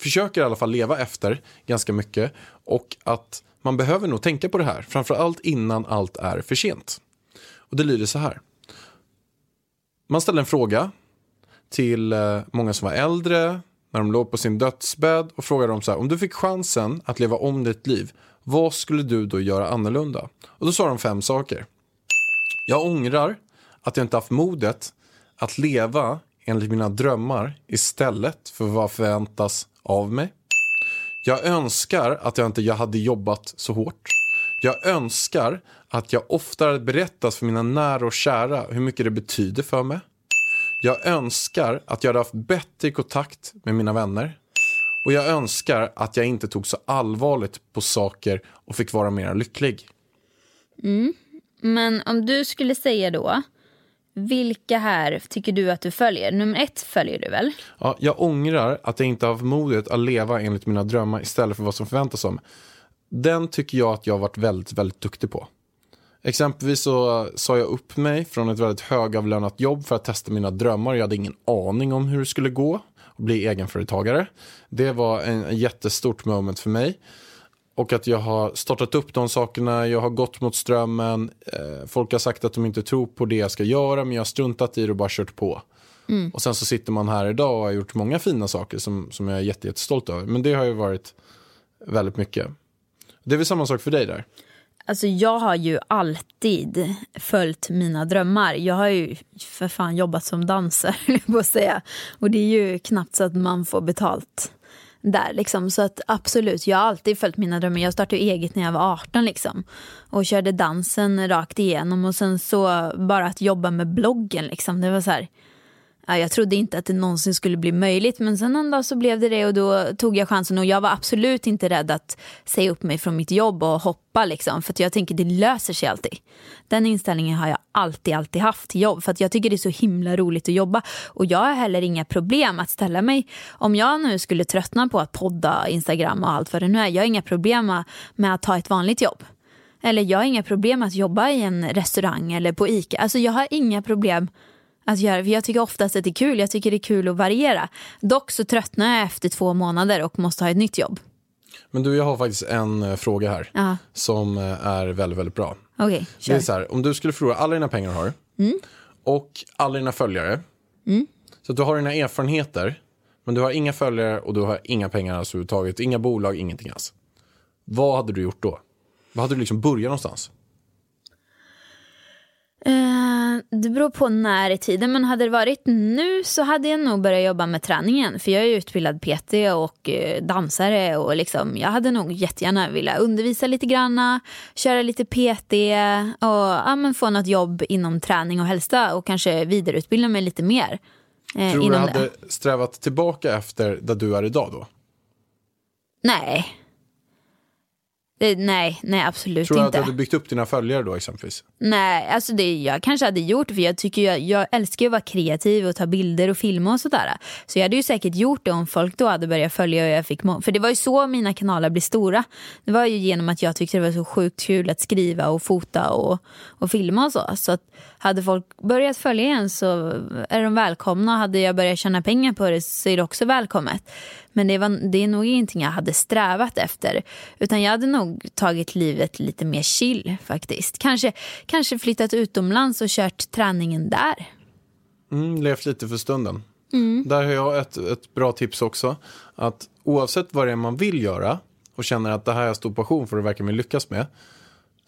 försöker i alla fall leva efter ganska mycket. Och att man behöver nog tänka på det här. Framförallt innan allt är för sent. Och det lyder så här. Man ställde en fråga till eh, många som var äldre när de låg på sin dödsbädd och frågade dem så här. Om du fick chansen att leva om ditt liv, vad skulle du då göra annorlunda? Och då sa de fem saker. Jag ångrar att jag inte haft modet att leva enligt mina drömmar istället för vad förväntas av mig. Jag önskar att jag inte jag hade jobbat så hårt. Jag önskar att jag oftare hade berättat för mina nära och kära hur mycket det betyder för mig. Jag önskar att jag hade haft bättre kontakt med mina vänner. Och jag önskar att jag inte tog så allvarligt på saker och fick vara mer lycklig. Men om du skulle säga då, vilka här tycker du att du följer? Nummer ett följer du väl? Ja, jag ångrar att jag inte har haft modet att leva enligt mina drömmar istället för vad som förväntas av mig. Den tycker jag att jag har varit väldigt, väldigt duktig på. Exempelvis så sa jag upp mig från ett väldigt högavlönat jobb för att testa mina drömmar. Jag hade ingen aning om hur det skulle gå att bli egenföretagare. Det var en, jättestort moment för mig. Och att jag har startat upp de sakerna, jag har gått mot strömmen. Eh, folk har sagt att de inte tror på det jag ska göra, men jag har struntat i det och bara kört på. Och sen så sitter man här idag och har gjort många fina saker som, som jag är jätte, jättestolt över. Men det har ju varit väldigt mycket. Det är väl samma sak för dig där? Alltså jag har ju alltid följt mina drömmar. Jag har ju för fan jobbat som dansare, höll jag på att säga. Och det är ju knappt så att man får betalt där liksom. Så att absolut, jag har alltid följt mina drömmar. Jag startade eget när jag var 18 liksom. Och körde dansen rakt igenom. Och sen så bara att jobba med bloggen liksom. Det var så här. Jag trodde inte att det någonsin skulle bli möjligt men sen en dag så blev det det och då tog jag chansen och jag var absolut inte rädd att säga upp mig från mitt jobb och hoppa liksom för att jag tänker det löser sig alltid. Den inställningen har jag alltid, alltid haft till jobb för att jag tycker det är så himla roligt att jobba och jag har heller inga problem att ställa mig, om jag nu skulle tröttna på att podda, Instagram och allt vad det nu är, jag har inga problem med att ta ett vanligt jobb. Eller jag har inga problem att jobba i en restaurang eller på ICA. Alltså jag har inga problem att göra. För jag tycker oftast att det är kul. Jag tycker det är kul att variera. Dock så tröttnar jag efter två månader och måste ha ett nytt jobb. Men du, jag har faktiskt en eh, fråga här Ja. som eh, är väldigt, väldigt bra. Okej, Det är så här, om du skulle förlora alla dina pengar du har och alla dina följare. Så att du har dina erfarenheter, men du har inga följare och du har inga pengar alls överhuvudtaget. Inga bolag, ingenting alls. Vad hade du gjort då? Vad hade du liksom börjat någonstans? Eh, det beror på när i tiden, men hade det varit nu så hade jag nog börjat jobba med träningen. För jag är utbildad PT och eh, dansare och liksom, jag hade nog jättegärna velat undervisa lite granna, köra lite PT och ja, men få något jobb inom träning och hälsa och kanske vidareutbilda mig lite mer. eh, Tror du hade det. strävat tillbaka efter där du är idag då? Nej. Det, nej, nej absolut Tror du att inte. du hade byggt upp dina följare då exempelvis? Nej, alltså det jag kanske hade gjort för jag tycker jag, jag älskar ju att vara kreativ och ta bilder och filma och sådär. Så jag hade ju säkert gjort det om folk då hade börjat följa och jag fick För det var ju så mina kanaler blev stora. Det var ju genom att jag tyckte det var så sjukt kul att skriva och fota och, och filma och så. Så att hade folk börjat följa en så är de välkomna. Hade jag börjat tjäna pengar på det så är det också välkommet. Men det, var, det är nog ingenting jag hade strävat efter. Utan jag hade nog tagit livet lite mer chill faktiskt. Kanske, kanske flyttat utomlands och kört träningen där. Mm, levt lite för stunden. Där har jag ett, ett bra tips också. Att oavsett vad det är man vill göra och känner att det här är stor passion för att verkligen lyckas med.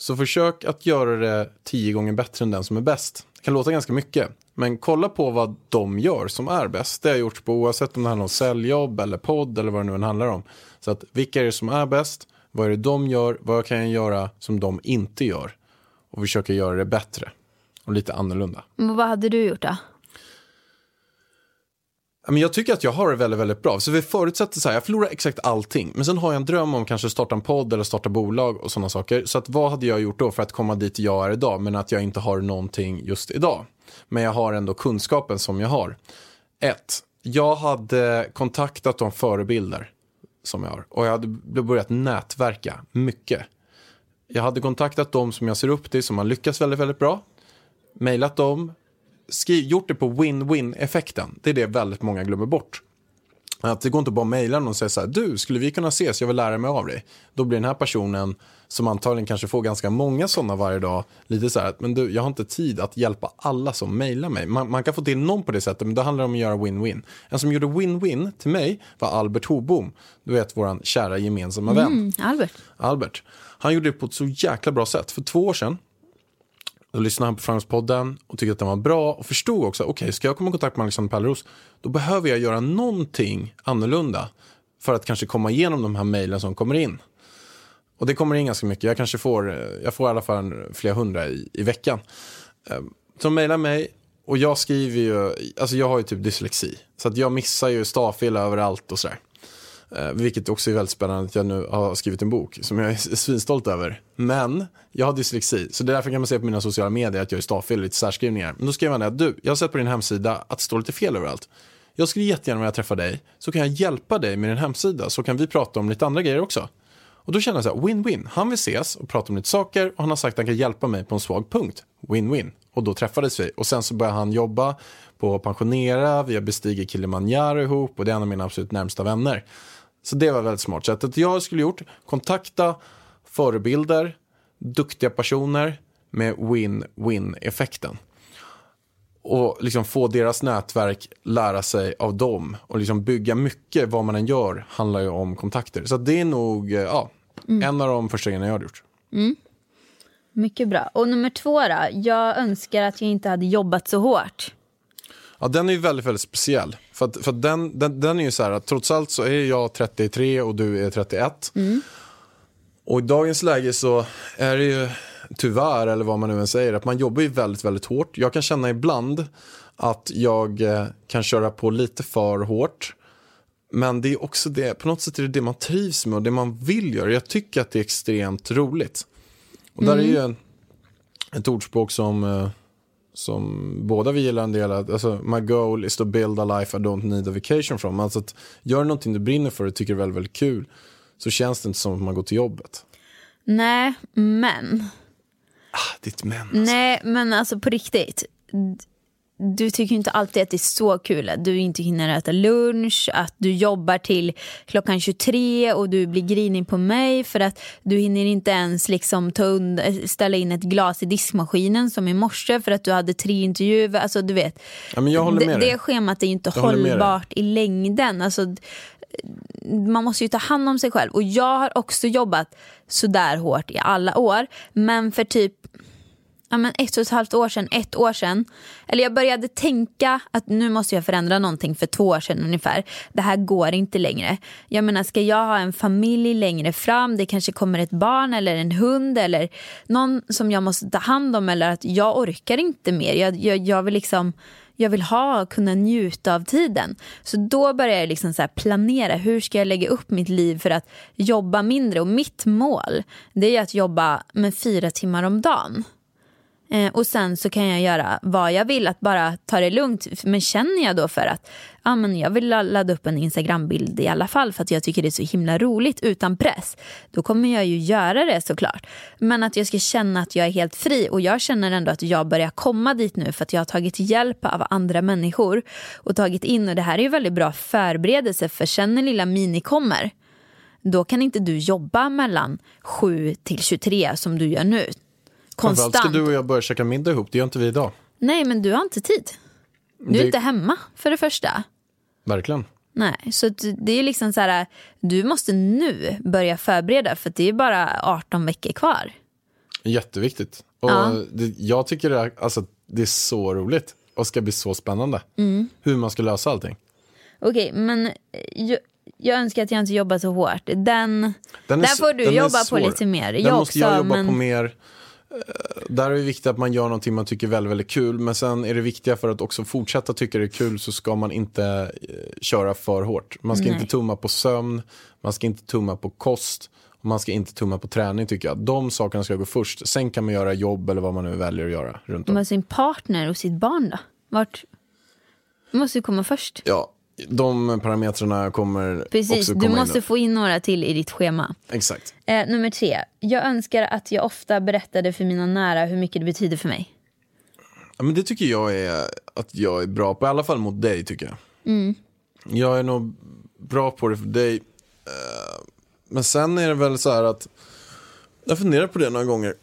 Så försök att göra det tio gånger bättre än den som är bäst. Det kan låta ganska mycket. Men kolla på vad de gör som är bäst. Det har jag gjort på oavsett om det handlar om säljjobb eller podd eller vad det nu än handlar om. Så att vilka är det som är bäst? Vad är det de gör? Vad kan jag göra som de inte gör? Och försöka göra det bättre. Och lite annorlunda. Men vad hade du gjort då? Men jag tycker att jag har det väldigt, väldigt bra. Så vi förutsätter så här, jag förlorar exakt allting. Men sen har jag en dröm om kanske starta en podd eller starta bolag och sådana saker. Så att vad hade jag gjort då för att komma dit jag är idag, men att jag inte har någonting just idag. Men jag har ändå kunskapen som jag har. Ett, jag hade kontaktat de förebilder som jag har. Och jag hade börjat nätverka mycket. Jag hade kontaktat de som jag ser upp till, som har lyckats väldigt, väldigt bra. Mailat dem, skriv, gjort det på win-win effekten. Det är det väldigt många glömmer bort. Att det går inte bara att mejla någon och säga så här, du, skulle vi kunna ses, jag vill lära mig av dig. Då blir den här personen, som antagligen kanske får ganska många sådana varje dag, lite så här, men du, jag har inte tid att hjälpa alla som mejlar mig. Man, man kan få till någon på det sättet, men då handlar det om att göra win-win. En som gjorde win-win till mig var Albert Hobom, du vet våran kära gemensamma vän. Mm, Albert. Albert. Han gjorde det på ett så jäkla bra sätt. För två år sedan då lyssnade han på Framgångspodden och tyckte att den var bra och förstod också, okej, ska jag komma i kontakt med Alexander Pärleros, då behöver jag göra någonting annorlunda för att kanske komma igenom de här mejlen som kommer in. Och det kommer in ganska mycket, jag kanske får, eh, jag får i alla fall flera hundra i, i veckan. Ehm, så de mejlar mig och jag skriver ju, alltså jag har ju typ dyslexi, så att jag missar ju stavfel överallt och sådär. Eh, vilket också är väldigt spännande att jag nu har skrivit en bok som jag är svinstolt över. Men jag har dyslexi, så det är därför kan man se på mina sociala medier att jag är stavfel och lite särskrivningar. Men då skrev han det att du, jag har sett på din hemsida att det står lite fel överallt. Jag skulle jättegärna vilja träffa dig, så kan jag hjälpa dig med din hemsida, så kan vi prata om lite andra grejer också. Och då känner jag så här, win-win. Han vill ses och prata om lite saker och han har sagt att han kan hjälpa mig på en svag punkt. Win-win. Och då träffades vi. Och sen så började han jobba på att pensionera, vi har bestigit Kilimanjaro ihop och det är en av mina absolut närmsta vänner. Så det var väldigt smart. Så att jag skulle gjort, kontakta förebilder, duktiga personer med win-win effekten. Och liksom få deras nätverk lära sig av dem. Och liksom bygga mycket, vad man än gör, handlar ju om kontakter. Så det är nog eh, ja, en av de första grejerna jag har gjort. Mycket bra. Och nummer två då? Jag önskar att jag inte hade jobbat så hårt. Ja, den är ju väldigt, väldigt speciell. För, att, för att den, den, den är ju så här att trots allt så är jag 33 och du är 31. Och i dagens läge så är det ju tyvärr, eller vad man nu än säger, att man jobbar ju väldigt, väldigt hårt. Jag kan känna ibland att jag eh, kan köra på lite för hårt. Men det är också det, på något sätt är det det man trivs med och det man vill göra. Jag tycker att det är extremt roligt. Och där är ju en, ett ordspråk som, eh, som båda vi gillar en del. Alltså, my goal is to build a life I don't need a vacation from. Alltså att gör någonting du brinner för och tycker är väldigt, väldigt kul så känns det inte som att man går till jobbet. Nej, men. Ah, ditt men. Nej, men alltså på riktigt. Du tycker inte alltid att det är så kul att du inte hinner äta lunch, att du jobbar till klockan 23 och du blir grinig på mig för att du hinner inte ens liksom ta und- ställa in ett glas i diskmaskinen som i morse för att du hade tre intervjuer. Alltså du vet, Ja, men jag håller det, med dig. det schemat är ju inte Jag hållbart i längden. Alltså, man måste ju ta hand om sig själv. Och jag har också jobbat sådär hårt i alla år. Men för typ ja, men ett och ett halvt år sedan, ett år sedan. Eller jag började tänka att nu måste jag förändra någonting för två år sedan ungefär. Det här går inte längre. Jag menar, ska jag ha en familj längre fram, det kanske kommer ett barn eller en hund eller någon som jag måste ta hand om eller att jag orkar inte mer. Jag, jag, jag vill liksom jag vill ha kunna njuta av tiden. Så då började jag liksom så här planera hur ska jag lägga upp mitt liv för att jobba mindre. Och mitt mål det är att jobba med fyra timmar om dagen. Eh, och sen så kan jag göra vad jag vill, att bara ta det lugnt. Men känner jag då för att ah, men jag vill ladda upp en Instagram-bild i alla fall för att jag tycker det är så himla roligt utan press. Då kommer jag ju göra det såklart. Men att jag ska känna att jag är helt fri och jag känner ändå att jag börjar komma dit nu för att jag har tagit hjälp av andra människor och tagit in och det här är ju väldigt bra förberedelse för sen när lilla Mini kommer då kan inte du jobba mellan 7 till 23 som du gör nu. Framförallt ska Konstant. du och jag börja käka middag ihop, det gör inte vi idag. Nej, men du har inte tid. Du är Det- inte hemma för det första. Verkligen. Nej, så det är liksom så här, du måste nu börja förbereda för det är bara 18 veckor kvar. Jätteviktigt. Och Ja. det, jag tycker det är, alltså, det är så roligt och ska bli så spännande. Mm. Hur man ska lösa allting. Okej, men eh, jag, jag önskar att jag inte jobbar så hårt. Den, Den är där får du den jobba på lite mer. Där jag måste också, jag jobba men... på mer. Där är det viktigt att man gör någonting man tycker är väldigt, väldigt kul. Men sen är det viktiga för att också fortsätta tycka det är kul så ska man inte eh, köra för hårt. Man ska Nej. inte tumma på sömn, man ska inte tumma på kost. Och man ska inte tumma på träning tycker jag. De sakerna ska gå först. Sen kan man göra jobb eller vad man nu väljer att göra runt om. Men sin partner och sitt barn då? Vart? Måste ju komma först. Ja, de parametrarna kommer Precis, också du komma måste in. få in några till i ditt schema. Exakt. Eh, nummer tre. Jag önskar att jag ofta berättade för mina nära hur mycket det betyder för mig. Ja, men det tycker jag är att jag är bra på, i alla fall mot dig tycker jag. Mm. Jag är nog bra på det för dig. Eh, Men sen är det väl så här att, jag funderar på det några gånger.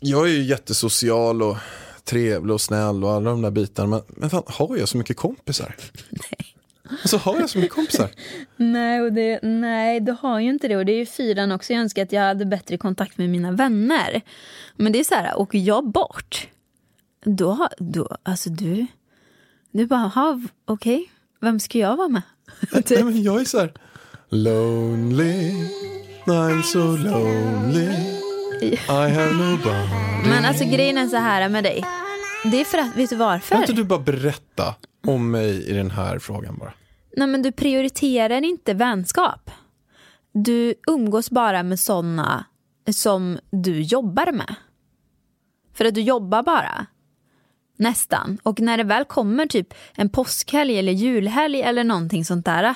Jag är ju jättesocial och trevlig och snäll och alla de där bitarna. Men, men fan, har jag så mycket kompisar? Nej. Alltså har jag så mycket kompisar? Nej, och det, nej, du har ju inte det. Och det är ju fyran också. Jag önskar att jag hade bättre kontakt med mina vänner. Men det är så här, åker jag bort, då, då alltså du, du bara, "Ha, okej, vem ska jag vara med? Nej, men jag är så här, lonely, I'm so lonely, I have nobody. Men alltså grejen är så här med dig. Det är för att, vet du Kan varför? inte du bara berätta om mig i den här frågan bara? Nej men du prioriterar inte vänskap. Du umgås bara med sådana som du jobbar med. För att du jobbar bara. Nästan. Och när det väl kommer typ en påskhelg eller julhelg eller någonting sånt där.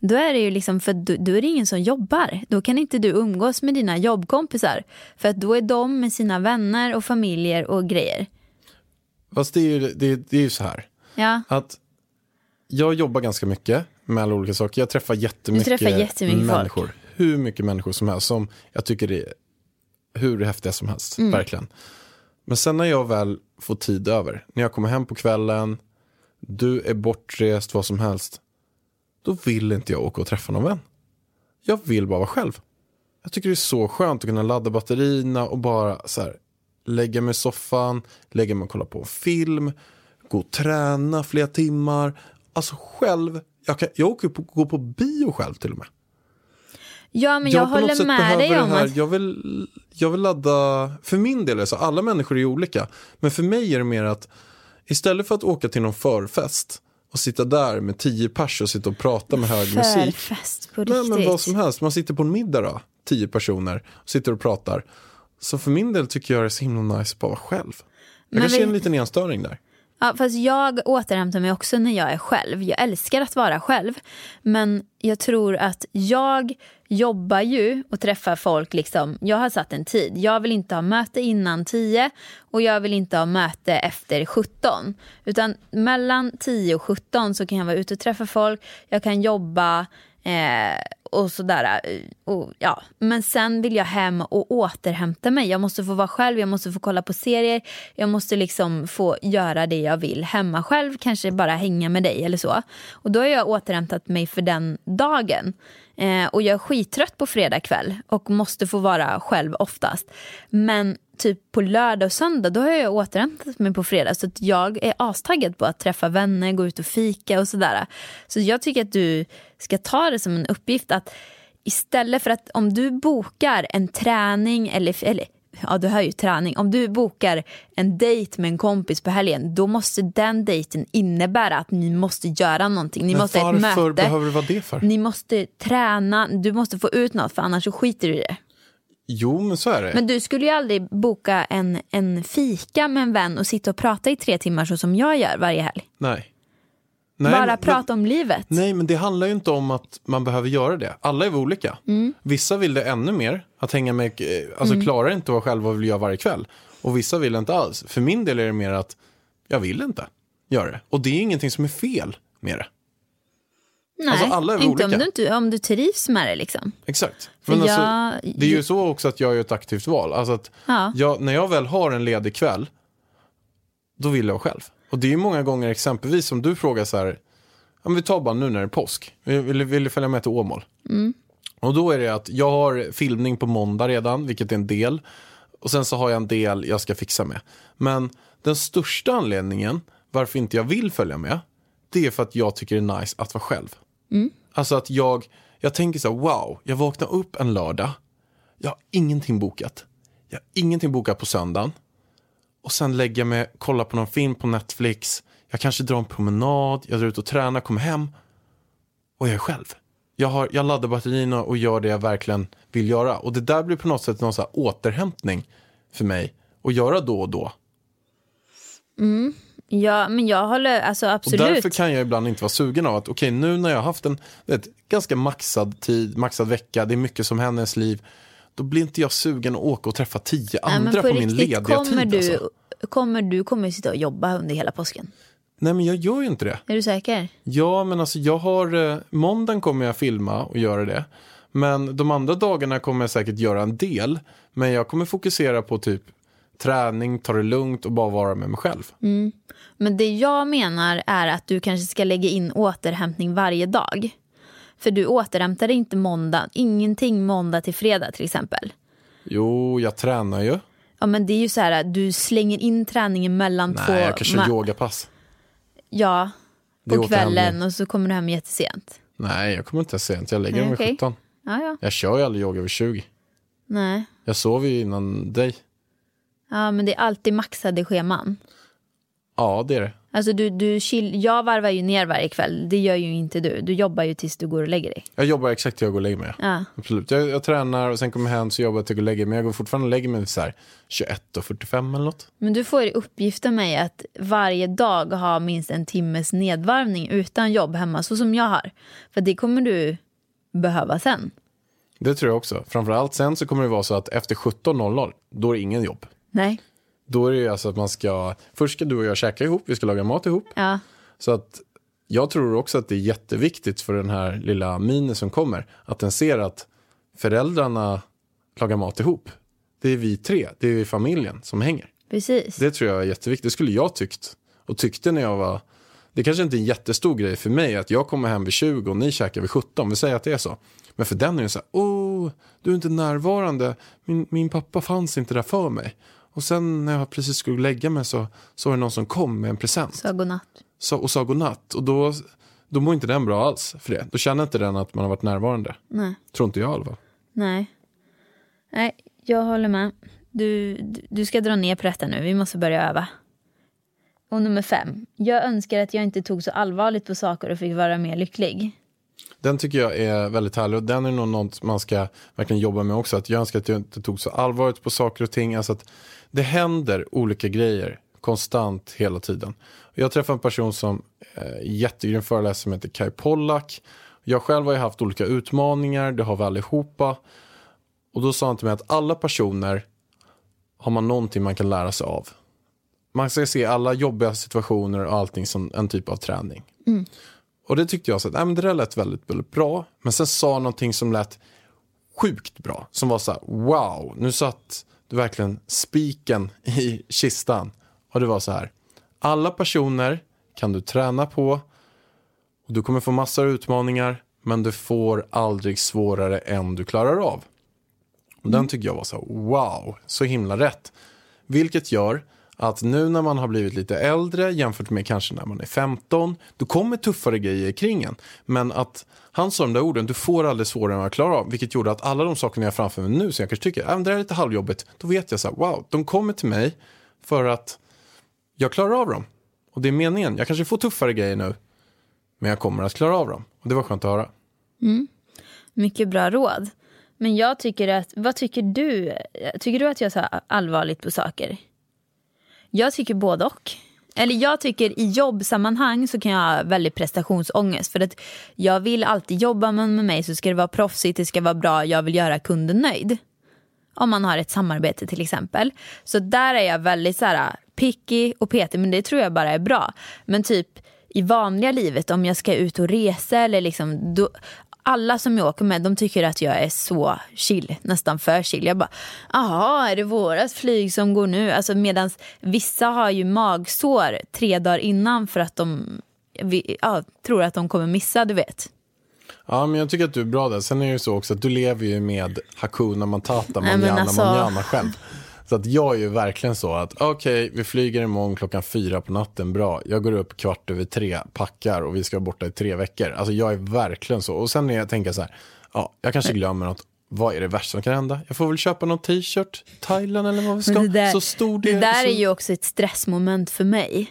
Då är det ju liksom för då, då är det ingen som jobbar. Då kan inte du umgås med dina jobbkompisar. För att då är de med sina vänner och familjer och grejer. Fast det är ju, det, det är ju så här. Ja. Att jag jobbar ganska mycket med alla olika saker. Jag träffar jättemycket, Du träffar jättemycket folk. människor. Hur mycket människor som helst. Som jag tycker det är hur häftiga som helst. Mm. Verkligen. Men sen när jag väl får tid över. När jag kommer hem på kvällen. Du är bortrest, vad som helst. Då vill inte jag åka och träffa någon vän. Jag vill bara vara själv. Jag tycker det är så skönt att kunna ladda batterierna och bara så här, lägga mig i soffan, lägga mig och kolla på en film, gå och träna flera timmar. Alltså själv, jag, kan, jag åker på, gå på bio själv till och med. Ja men jag, något håller med dig om att Jag vill, jag vill ladda, för min del är det så, alla människor är olika. Men för mig är det mer att istället för att åka till någon förfest och sitta där med tio pers och sitta och prata med hög musik. förfest på Nej, riktigt. men vad som helst. Man sitter på en middag då, tio personer, och sitter och pratar. Så för min del tycker jag det är så himla nice att bara vara själv. Jag Men kanske vi- är en liten enstöring där. Ja, fast jag återhämtar mig också när jag är själv. Jag älskar att vara själv. Men jag tror att jag jobbar ju och träffar folk. Liksom, jag har satt en tid. Jag vill inte ha möte innan 10 och jag vill inte ha möte efter 17. Utan mellan 10 och 17 så kan jag vara ute och träffa folk. Jag kan jobba. Eh, och sådär. Eh, och, ja. Men sen vill jag hem och återhämta mig. Jag måste få vara själv, jag måste få kolla på serier. Jag måste liksom få göra det jag vill hemma själv. Kanske bara hänga med dig eller så. Och då har jag återhämtat mig för den dagen. Eh, och jag är skittrött på fredag kväll och måste få vara själv oftast. Men typ på lördag och söndag då har jag återhämtat mig på fredag. Så att jag är astaggad på att träffa vänner, gå ut och fika och sådär. Så jag tycker att du ska ta det som en uppgift att istället för att om du bokar en träning eller, eller ja du hör ju träning. Om du bokar en dejt med en kompis på helgen då måste den dejten innebära att ni måste göra någonting. Ni Men måste ha ett varför möte. behöver det vara det för? Ni måste träna, du måste få ut något för annars så skiter du i det. Jo, men så är det. Men du skulle ju aldrig boka en, en fika med en vän och sitta och prata i tre timmar så som jag gör varje helg. Nej. Nej, Bara men, prata om livet. Nej, men det handlar ju inte om att man behöver göra det. Alla är olika. Mm. Vissa vill det ännu mer, att hänga med, eh, alltså Mm. klarar inte att vara själva och vill göra varje kväll. Och vissa vill inte alls. För min del är det mer att jag vill inte göra det. Och det är ingenting som är fel med det. Nej, alltså, alla är inte om du, inte om du trivs med det liksom. Exakt. Men jag- alltså, det är ju så också att jag gör ett aktivt val. Alltså att Ja. jag, när jag väl har en ledig kväll, då vill jag själv. Och det är ju många gånger exempelvis som du frågar så här, men vi tar bara nu när det är påsk, vill, vill, du följa med till Åmål? Och då är det att jag har filmning på måndag redan, vilket är en del. Och sen så har jag en del jag ska fixa med. Men den största anledningen varför inte jag vill följa med, det är för att jag tycker det är nice att vara själv. Alltså att jag, jag tänker så här, wow, jag vaknar upp en lördag, jag har ingenting bokat. Jag har ingenting bokat på söndagen. Och sen lägger jag mig, kollar på någon film på Netflix. Jag kanske drar en promenad, jag drar ut och tränar, kommer hem. Och jag är själv. Jag, har, jag laddar batterierna och gör det jag verkligen vill göra. Och det där blir på något sätt någon så här återhämtning för mig. Att göra då och då. Ja, men jag håller, alltså Och absolut. därför kan jag ibland inte vara sugen av att okej nu när jag har haft en vet, ganska maxad tid, maxad vecka, det är mycket som händer i ens liv. Då blir inte jag sugen att åka och träffa tio Nej, andra på, min riktigt, lediga kommer tid. du, Alltså. kommer du kommer sitta och jobba under hela påsken. Nej men jag gör ju inte det. Är du säker? Ja, men alltså jag har, eh, måndagen kommer jag filma och göra det. Men de andra dagarna kommer jag säkert göra en del. Men jag kommer fokusera på typ träning, ta det lugnt och bara vara med mig själv. Men det jag menar är att du kanske ska lägga in återhämtning varje dag. För du återhämtar dig inte måndag, ingenting måndag till fredag till exempel. Jo, jag tränar ju. Ja men det är ju så här, du slänger in träningen mellan två... Nej, jag kanske ma- yogapass. Ja, på kvällen och så kommer du hem jättesent. Nej, jag kommer inte sent. Jag lägger Nej, mig vid okej. 17. Ja, ja. Jag kör ju aldrig yoga vid 20. Nej. Jag sover ju innan dig. Ja men det är alltid maxade scheman. Ja, det är det. Alltså du, du chill, jag varvar ju ner varje kväll, det gör ju inte du. Du jobbar ju tills du går och lägger dig. Jag jobbar exakt till jag går och lägger mig. Ja. Absolut. Jag, jag tränar och sen kommer jag hem så jobbar jag till jag går och lägger mig. Men jag går fortfarande och lägger mig så här 21.45 eller något. Men du får uppgift av mig att varje dag ha minst en timmes nedvarvning utan jobb hemma, så som jag har. För det kommer du behöva sen. Det tror jag också. Framförallt sen så kommer det vara så att efter 17.00, då är det ingen jobb. Nej. Då är det ju alltså att man ska, först ska du och jag käka ihop, vi ska laga mat ihop. Ja. Så att jag tror också att det är jätteviktigt för den här lilla mini som kommer, att den ser att föräldrarna lagar mat ihop. Det är vi tre, det är familjen som hänger. Precis. Det tror jag är jätteviktigt. Det skulle jag tyckt. Och tyckte när jag var... Det kanske inte är en jättestor grej för mig att jag kommer hem vid 20 och ni käkar vid 17. Vi säger att det är så. Men för den är det så här, åh, du är inte närvarande. Min, min pappa fanns inte där för mig. Och sen när jag precis skulle lägga mig så, så var det någon som kom med en present Så godnatt. så, och sa godnatt. Och då, då mår inte den bra alls för det. Då känner inte den att man har varit närvarande. Nej. Tror inte jag i alla fall. Nej. Nej, jag håller med. Du, du- du ska dra ner på detta nu, vi måste börja öva. Och nummer fem. Jag önskar att jag inte tog så allvarligt på saker och fick vara mer lycklig. Den tycker jag är väldigt härlig och den är nog något man ska verkligen jobba med också. Att jag önskar att jag inte tog så allvarligt på saker och ting. Alltså att det händer olika grejer konstant hela tiden. Jag träffade en person som eh, jättegrym föreläsare som heter Kai Pollak. Jag själv har ju haft olika utmaningar, det har vi allihopa. Och då sa han till mig att alla personer har man någonting man kan lära sig av. Man ska se alla jobbiga situationer och allting som en typ av träning. Och det tyckte jag så att, nej, men det där lät väldigt, väldigt bra. Men sen sa han någonting som lät sjukt bra. Som var så här, wow, nu satt du verkligen spiken i kistan. Och det var så här, alla personer kan du träna på. Och du kommer få massor av utmaningar. Men du får aldrig svårare än du klarar av. Och den tycker jag var så här, wow, så himla rätt. Vilket gör att nu när man har blivit lite äldre jämfört med kanske när man är 15, då kommer tuffare grejer kring en. Men att han sa de där orden, du får aldrig svårare än vad jag klarar av. Vilket gjorde att alla de sakerna jag har framför mig nu, som jag kanske tycker, äh, även det här är lite halvjobbigt, då vet jag så här, wow, de kommer till mig för att jag klarar av dem. Och det är meningen. Jag kanske får tuffare grejer nu, men jag kommer att klara av dem. Och det var skönt att höra. Mm. Mycket bra råd. Men jag tycker att, vad tycker du? Tycker du att jag tar allvarligt på saker? Jag tycker både och. Eller jag tycker i jobbsammanhang så kan jag ha väldigt prestationsångest. För att jag vill alltid jobba med med mig så ska det vara proffsigt, det ska vara bra, jag vill göra kunden nöjd. Om man har ett samarbete till exempel. Så där är jag väldigt så här äh, picky och petig men det tror jag bara är bra. Men typ i vanliga livet om jag ska ut och resa eller liksom då, alla som jag åker med de tycker att jag är så chill, nästan för chill. Jag bara, jaha är det vårat flyg som går nu? Alltså medans vissa har ju magsår tre dagar innan för att de ja, tror att de kommer missa, du vet. Ja, men jag tycker att du är bra där. Sen är det ju så också att du lever ju med Hakuna Matata, Nej, manana, alltså- manana själv. Så att jag är ju verkligen så att okej, vi flyger imorgon klockan fyra på natten, bra. Jag går upp kvart över tre, packar och vi ska vara borta i tre veckor. Alltså jag är verkligen så. Och sen när jag tänker så här, ja, jag kanske glömmer något. Vad är det värsta som kan hända? Jag får väl köpa någon t-shirt, Thailand eller vad vi ska. Men det där, så stor det del. där så... är ju också ett stressmoment för mig.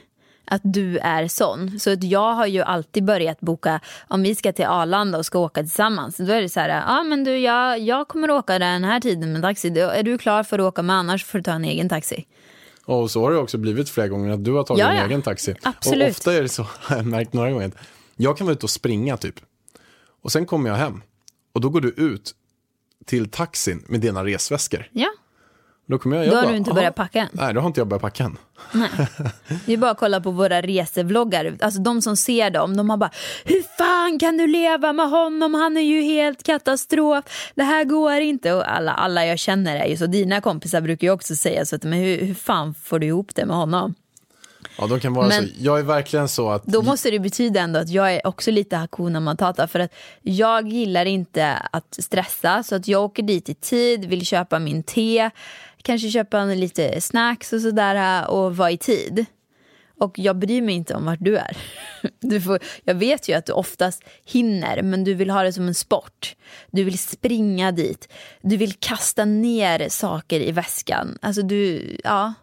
Att du är sån. Så att jag har ju alltid börjat boka, om vi ska till Arlanda och ska åka tillsammans. Då är det så här, ja ah, men du jag, jag kommer åka den här tiden med taxi. Är du klar för att åka med annars får du ta en egen taxi. Och så har det också blivit flera gånger att du har tagit Ja, ja. egen taxi. Absolut. Och ofta är det så, har jag märkt några gånger, jag kan vara ute och springa typ. Och sen kommer jag hem. Och då går du ut till taxin med dina resväskor. Ja, Då kommer jag, jag då har bara, du inte börjat packa än. Nej, då har inte jag börjat packa än. Det är bara att kolla på våra resevloggar. Alltså de som ser dem, de har bara Hur fan kan du leva med honom? Han är ju helt katastrof. Det här går inte. Och alla, alla jag känner är ju så. Dina kompisar brukar ju också säga så. Att, men hur, hur fan får du ihop det med honom? Ja, de kan vara Men- så. Jag är verkligen så att... Då måste det betyda ändå att jag är också lite Hakuna Matata. För att jag gillar inte att stressa. Så att jag åker dit i tid, vill köpa min te. Kanske köpa en lite snacks och sådär äh, och vara i tid. Och jag bryr mig inte om vart du är. Du får, jag vet ju att du oftast hinner men du vill ha det som en sport. Du vill springa dit. Du vill kasta ner saker i väskan. Alltså du, ja.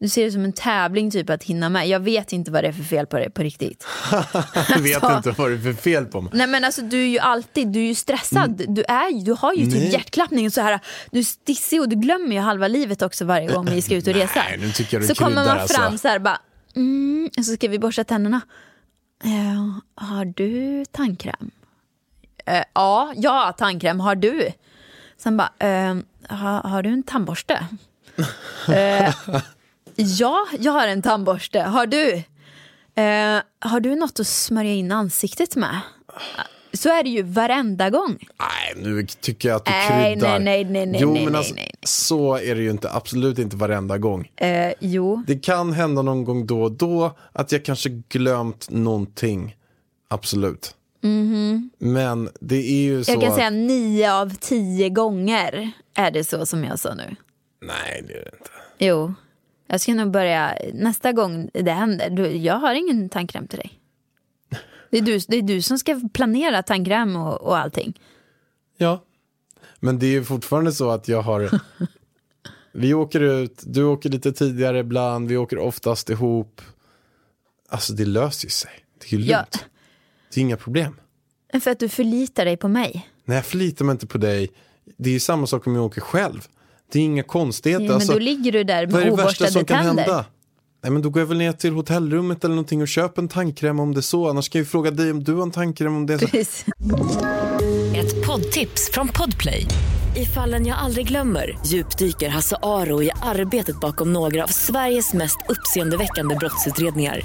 Du ser det som en tävling typ att hinna med. Jag vet inte vad det är för fel på dig på riktigt. Jag vet Alltså- inte vad det är för fel på mig. Nej men alltså du är ju alltid, du är ju stressad. Du, är, du har ju typ Mm. Nej. hjärtklappning och så här. Du är stissig och du glömmer ju halva livet också varje gång vi ska ut och resa. Nej, nu tycker jag du så kommer man fram alltså. så här bara, mm, så ska vi borsta tänderna. Eh, har du tandkräm? Eh, ja, har tandkräm. Har du? Sen bara, eh, har, har du en tandborste? ja, jag har en tandborste. Har du? Eh, har du något att smörja in ansiktet med? Så är det ju varenda gång. Nej, nu tycker jag att du Nej, kryddar. nej, nej, nej, nej, jo, nej, men nej, alltså, nej, nej. så är det ju inte, absolut inte varenda gång. Eh, jo. Det kan hända någon gång då och då att jag kanske glömt någonting. Absolut. Men det är ju så. Jag kan att... säga nio av tio gånger är det så som jag sa nu. Nej, det är det inte. Jo. Jag ska nog börja, nästa gång det händer, du, jag har ingen tandkräm till dig. Det är du, det är du som ska planera tandkräm och, och allting. Ja, men det är ju fortfarande så att jag har... vi åker ut, du åker lite tidigare ibland, vi åker oftast ihop. Alltså det löser ju sig. Det är ju lugnt. Ja. Det är inga problem. För att du förlitar dig på mig. Nej, jag förlitar mig inte på dig. Det är ju samma sak om jag åker själv. Det är inga konstigheter. Ja, men alltså, då ligger du där vad är med det värsta som kan tänder. hända? Nej men då går jag väl ner till hotellrummet eller någonting och köper en tandkräm om det är så. Annars kan jag ju fråga dig om du har en tandkräm om det är så. Precis. Ett poddtips från Podplay. I fallen jag aldrig glömmer djupdyker Hasse Aro i arbetet bakom några av Sveriges mest uppseendeväckande brottsutredningar.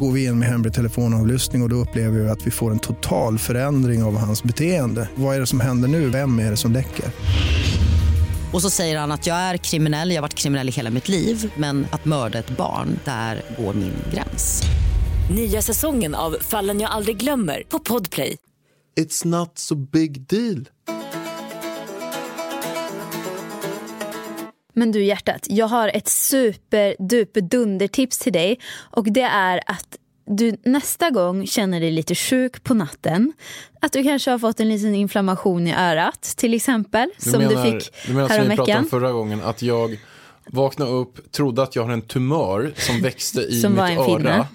Går vi in med hemlig telefonavlyssning och, och då upplever vi att vi får en total förändring av hans beteende. Vad är det som händer nu? Vem är det som läcker? Och så säger han att jag är kriminell, jag har varit kriminell i hela mitt liv men att mörda ett barn, där går min gräns. Nya säsongen av Fallen jag aldrig glömmer på Podplay. It's not so big deal. Men du hjärtat, jag har ett superduper dundertips till dig och det är att du nästa gång känner dig lite sjuk på natten, att du kanske har fått en liten inflammation i örat till exempel, Du som menar, du fick du menar som vi pratade om förra gången, att jag vaknade upp, trodde att jag har en tumör som växte i Som mitt öra.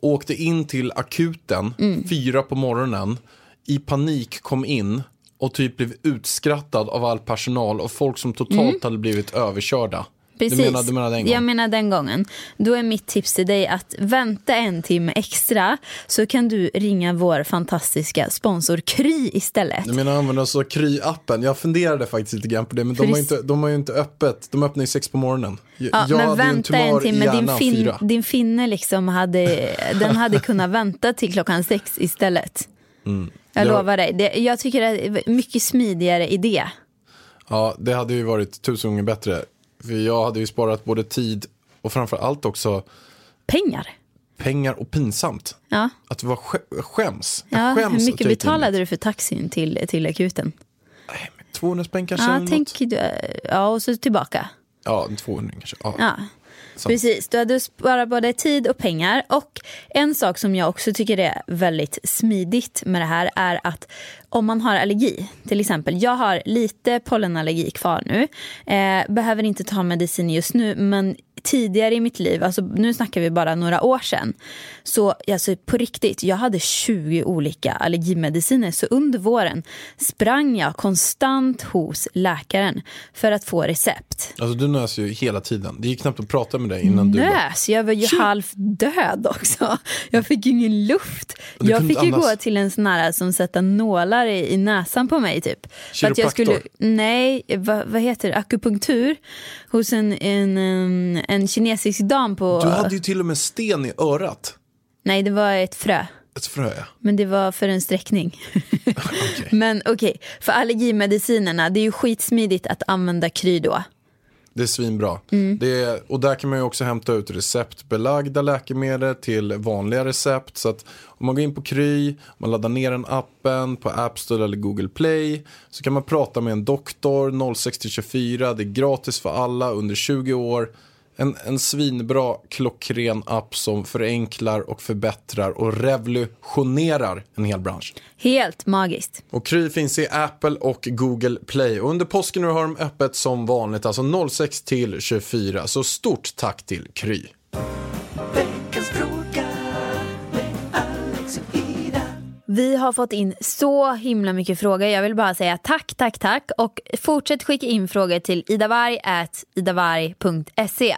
Åkte in till akuten, Mm. fyra på morgonen, i panik kom in och typ blev utskrattad av all personal och folk som totalt hade blivit överkörda. Precis. Du menar, du menar den gången? Jag menar den gången. Då är mitt tips till dig att vänta en timme extra så kan du ringa vår fantastiska sponsor Kry istället. Du menar använda så Kry-appen? Jag funderade faktiskt lite grann på det, men de har, det- inte, de har ju inte öppet. De öppnar ju sex på morgonen. Jag, Ja, jag men hade en vänta en, i timme, din, fin, din finne liksom hade, den hade kunnat vänta till klockan sex istället. Jag Mm. Jag- lovar dig. Det, jag tycker det är en mycket smidigare idé. Ja, det hade ju varit tusen gånger bättre. För jag hade ju sparat både tid och framför allt också Pengar. pengar och pinsamt. Ja. Att var sk- skäms. Jag Ja, skäms hur mycket betalade du för taxin till, till akuten? 200 spänn kanske? Ja, tänk, du, ja, och så tillbaka. Ja, 200 kanske. Ja. Ja. Så. Precis, du hade sparat både tid och pengar. Och en sak som jag också tycker är väldigt smidigt med det här är att om man har allergi, till exempel, jag har lite pollenallergi kvar nu, eh, behöver inte ta medicin just nu, men tidigare i mitt liv, alltså nu snackar vi bara några år sedan, så alltså på riktigt, jag hade 20 olika allergimediciner, så under våren sprang jag konstant hos läkaren för att få recept. Alltså du nös ju hela tiden. Det gick knappt att prata med dig innan du... bara- Nös, jag var ju halvt död också. Jag fick ju ingen luft. Du Jag fick ju gå till en sån här som sätter nålar i, i näsan på mig typ. För att jag Kiropraktor? skulle, nej, vad, vad heter det, akupunktur hos en, en, en, en kinesisk dam på, Du hade ju till och med sten i örat. nej det var ett frö. Ett frö, ja. Men det var för en sträckning. Okej. Men okej, för allergimedicinerna, det är ju skitsmidigt att använda Kry då. Det är svinbra. Mm. Det är, och där kan man ju också hämta ut receptbelagda läkemedel till vanliga recept. Så att om man går in på Kry, man laddar ner den appen på App Store eller Google Play. Så kan man prata med en doktor 0624. Det är gratis för alla under 20 år. En, en svinbra klockren app som förenklar och förbättrar och revolutionerar en hel bransch. Helt magiskt. Och Kry finns i Apple och Google Play. Och under påsken nu har de öppet som vanligt, alltså 06 till 24. Så stort tack till Kry. Vi har fått in så himla mycket frågor. Jag vill bara säga tack, tack, tack. Och fortsätt skicka in frågor till idavarg.idavarg.se.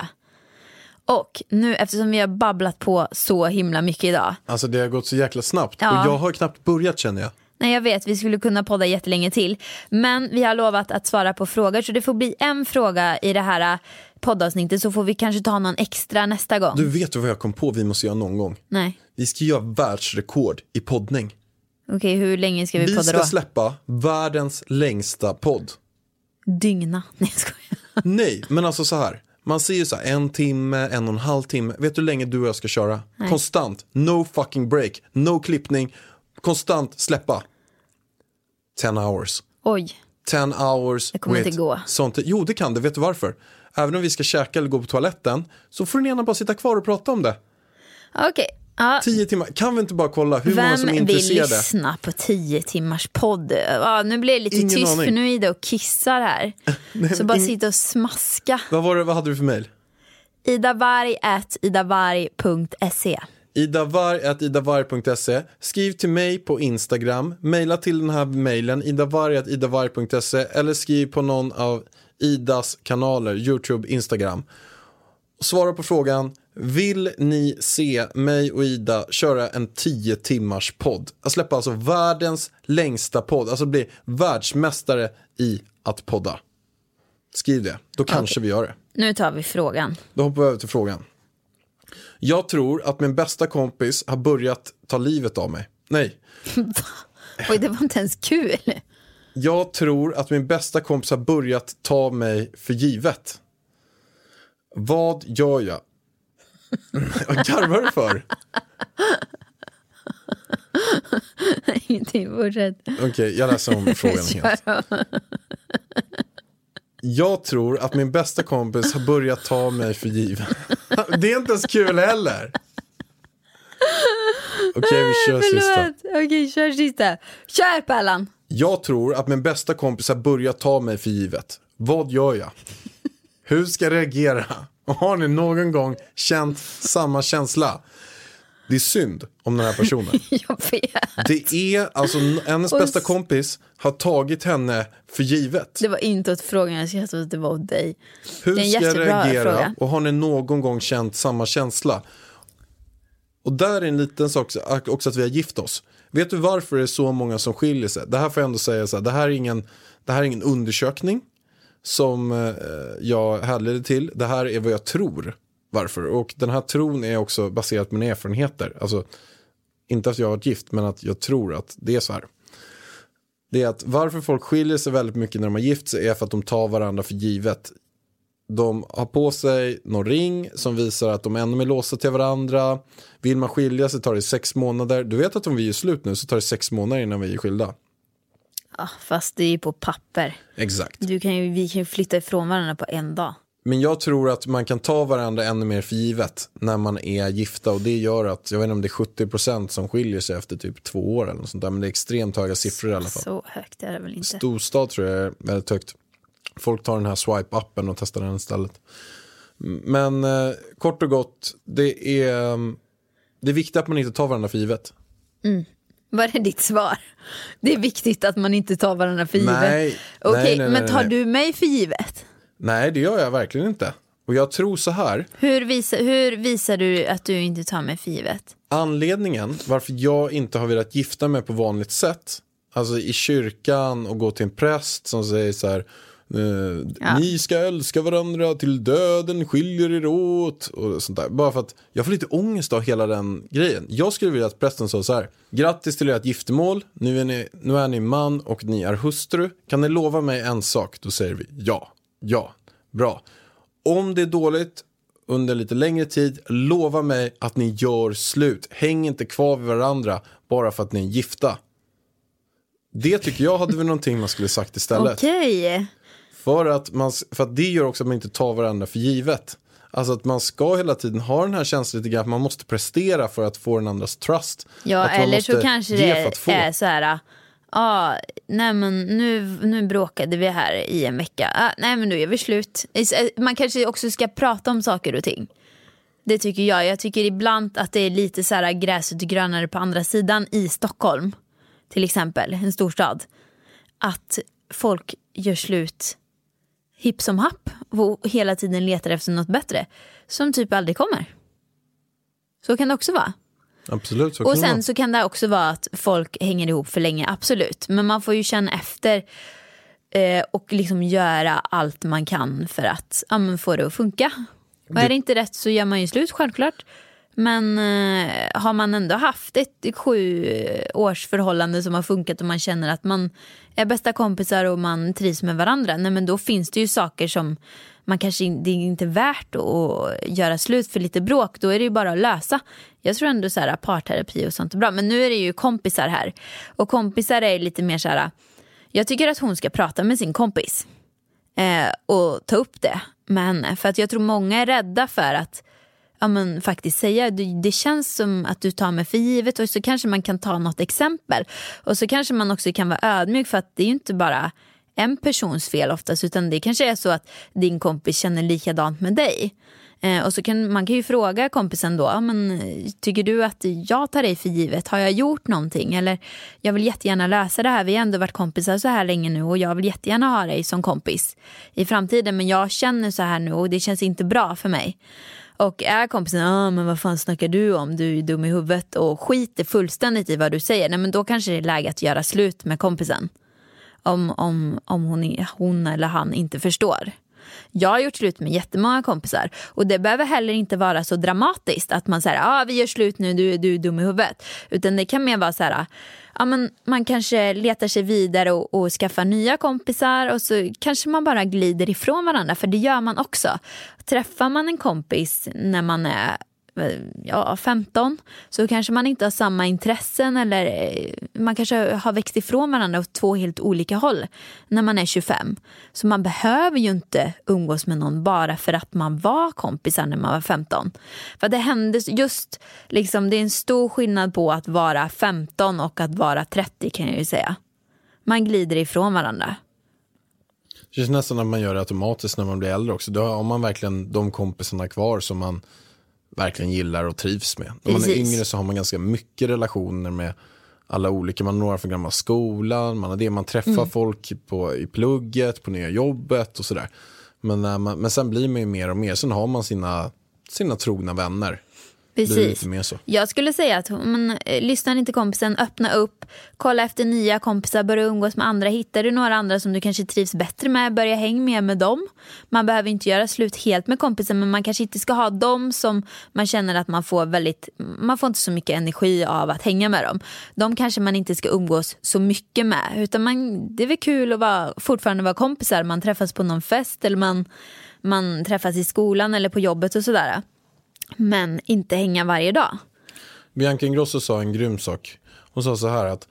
Och nu eftersom vi har babblat på så himla mycket idag. Alltså det har gått så jäkla snabbt. Ja. Och jag har knappt börjat känner jag. Nej jag vet, vi skulle kunna podda jättelänge till. Men vi har lovat att svara på frågor så det får bli en fråga i det här poddavsnittet så får vi kanske ta någon extra nästa gång. Du vet vad jag kom på vi måste göra någon gång? Nej, Vi ska göra världsrekord i poddning. Okej hur länge ska vi, Vi podda ska då? släppa världens längsta podd. Dygna. Nej jag skojar. Nej, men alltså så här. Man ser ju så här en timme, en och en halv timme. Vet du hur länge du och jag ska köra? Konstant. No fucking break. No klippning. Konstant släppa. 10 hours. Oj. 10 hours. Det kommer with inte gå. Sånt. Jo, det kan det. Vet du varför? Även om vi ska käka eller gå på toaletten så får den ena bara sitta kvar och prata om det. Okej. Ja. 10 timmar. Kan vi inte bara kolla hur många som är Vem vill intresserade? lyssna på tio timmars podd? Ja, nu blir det lite Ingen tyst aning. för nu är Ida och kissar här. så bara ing- sitta och smaska. Vad, var det, vad hade du för mejl? idavarg.idavarg.se idavarg.idavarg.se Skriv till mig på Instagram, mejla till den här mejlen idavarg.idavarg.se eller skriv på någon av Idas kanaler, YouTube, Instagram. svara på frågan. Vill ni se mig och Ida köra en 10 timmars podd? Jag släpper alltså världens längsta podd. Alltså bli världsmästare i att podda. Skriv det, då kanske vi gör det. Nu tar vi frågan. Då hoppar vi över till frågan. Jag tror att min bästa kompis har börjat ta livet av mig. Nej, Oj, det var inte ens kul. jag tror att min bästa kompis har börjat ta mig för givet. Vad gör jag? Vad garvar du för? Ingenting, fortsätt. Okej, jag läser om frågan helt. Jag tror att min bästa kompis har börjat ta mig för givet. Det är inte ens kul heller. Okej, vi kör sista. Förlåt. Okej, kör sista. Kör Pallan. Jag tror att min bästa kompis har börjat ta mig för givet. Vad gör jag? Hur ska jag reagera? Och Har ni någon gång känt samma känsla? Det är synd om den här personen. Jag vet. Det är alltså hennes bästa kompis har tagit henne för givet. Det var inte åt frågan, jag skrattade att det var åt dig. Hur det är ska jag reagera? fråga. Och har ni någon gång känt samma känsla? Och där är en liten sak också att vi har gift oss. Vet du varför det är så många som skiljer sig? Det här får jag ändå säga så här, det här är ingen, det här är ingen undersökning som eh, jag härleder till. Det här är vad jag tror varför. Och den här tron är också baserat på mina erfarenheter. Alltså, inte att jag har varit gift, men att jag tror att det är så här. Det är att varför folk skiljer sig väldigt mycket när de har gift sig är för att de tar varandra för givet. De har på sig någon ring som visar att de är ännu låsta till varandra. Vill man skilja sig tar det sex månader. Du vet att om vi är slut nu så tar det sex månader innan vi är skilda. Ja, fast det är ju på papper. Exakt. Du kan ju, vi kan ju flytta ifrån varandra på en dag. Men jag tror att man kan ta varandra ännu mer för givet när man är gifta och det gör att, jag vet inte om det är 70% som skiljer sig efter typ två år eller något sånt där, men det är extremt höga siffror i alla fall. Så högt är det väl inte. Storstad tror jag är väldigt högt. Folk tar den här swipe-appen och testar den istället. Men eh, kort och gott, det är, mm, det är viktigt att man inte tar varandra för givet. Vad är ditt svar? Det är viktigt att man inte tar varandra för givet. Nej, Okej, nej, nej, men tar du mig för givet? Nej, det gör jag verkligen inte. Och jag tror så här, Hur visar, hur visar du att du inte tar mig för givet? anledningen varför jag inte har velat gifta mig på vanligt sätt, alltså i kyrkan och gå till en präst som säger så här, eh, Ja. ni ska älska varandra till döden skiljer er åt och sånt där. Bara för att jag får lite ångest av hela den grejen. Jag skulle vilja att prästen sa så här, grattis till ert giftermål, nu är, ni, nu är ni man och ni är hustru. Kan ni lova mig en sak? Då säger vi ja, ja, bra. Om det är dåligt under lite längre tid, lova mig att ni gör slut. Häng inte kvar vid varandra bara för att ni är gifta. Det tycker jag hade väl någonting man skulle sagt istället. Okej. För, att man, för att det gör också att man inte tar varandra för givet. Alltså att man ska hela tiden ha den här känslan lite grann att man måste prestera för att få den andras trust. Ja, eller så kanske det är så här. Ja, nej men nu, nu bråkade vi här i en vecka. Ah, nej men nu är vi slut. Man kanske också ska prata om saker och ting. Det tycker jag. Jag tycker ibland att det är lite så här gräset grönare på andra sidan i Stockholm. Till exempel, en storstad. Att folk gör slut hipp som happ och hela tiden letar efter något bättre. Som typ aldrig kommer. Så kan det också vara. Absolut, så Och det sen så kan det också vara att folk hänger ihop för länge, absolut. Men man får ju känna efter eh, och liksom göra allt man kan för att ja, få det att funka. Och är det inte rätt så gör man ju slut, självklart. Men eh, har man ändå haft ett sju eh, års förhållande som har funkat och man känner att man är bästa kompisar och man trivs med varandra, nej men då finns det ju saker som man kanske in- det är inte värt att göra slut för lite bråk. Då är det ju bara att lösa. Jag tror ändå så här parterapi och sånt är bra. Men nu är det ju kompisar här. Och kompisar är lite mer så här. Jag tycker att hon ska prata med sin kompis. Eh, och ta upp det med henne. För att jag tror många är rädda för att ja, men, faktiskt säga det, det känns som att du tar mig för givet och så kanske man kan ta något exempel. Och så kanske man också kan vara ödmjuk för att det är ju inte bara en persons fel oftast utan det kanske är så att din kompis känner likadant med dig. Eh, och så kan, man kan ju fråga kompisen då, men, tycker du att jag tar dig för givet? Har jag gjort någonting? Eller jag vill jättegärna lösa det här, vi har ändå varit kompisar så här länge nu och jag vill jättegärna ha dig som kompis i framtiden men jag känner så här nu och det känns inte bra för mig. Och är kompisen, ah, men vad fan snackar du om? Du är dum i huvudet och skiter fullständigt i vad du säger. Nej, men då kanske det är läge att göra slut med kompisen. Om, om, om hon, hon eller han inte förstår. Jag har gjort slut med jättemånga kompisar och det behöver heller inte vara så dramatiskt att man säger ah, vi gör slut nu, du, du är dum i huvudet. Utan det kan mer vara så här, ja, men man kanske letar sig vidare och, och skaffar nya kompisar och så kanske man bara glider ifrån varandra för det gör man också. Träffar man en kompis när man är eh, ja, 15 så kanske man inte har samma intressen eller eh, man kanske har växt ifrån varandra åt två helt olika håll när man är 25. Så man behöver ju inte umgås med någon bara för att man var kompisar när man var 15. För det hände just, liksom, det är en stor skillnad på att vara 15 och att vara 30 kan jag ju säga. Man glider ifrån varandra. Det känns nästan att man gör det automatiskt när man blir äldre också. Då har man verkligen de kompisarna kvar som man verkligen gillar och trivs med. När man är yngre så har man ganska mycket relationer med alla olika. Man har några från gamla skolan, man har det, man träffar Mm. folk på, i plugget, på nya jobbet och sådär. Men, man, men sen blir man ju mer och mer, sen har man sina, sina trogna vänner. Precis. Jag skulle säga att men, eh, lyssnar inte kompisen, öppna upp, kolla efter nya kompisar, börja umgås med andra. Hittar du några andra som du kanske trivs bättre med, börja hänga mer med dem. Man behöver inte göra slut helt med kompisen men man kanske inte ska ha dem som man känner att man får väldigt, man får inte så mycket energi av att hänga med dem. De kanske man inte ska umgås så mycket med utan man, det är väl kul att vara, fortfarande vara kompisar. Man träffas på någon fest eller man, man träffas i skolan eller på jobbet och sådär. Men inte hänga varje dag. Bianca Ingrosso sa en grym sak. Hon sa så här att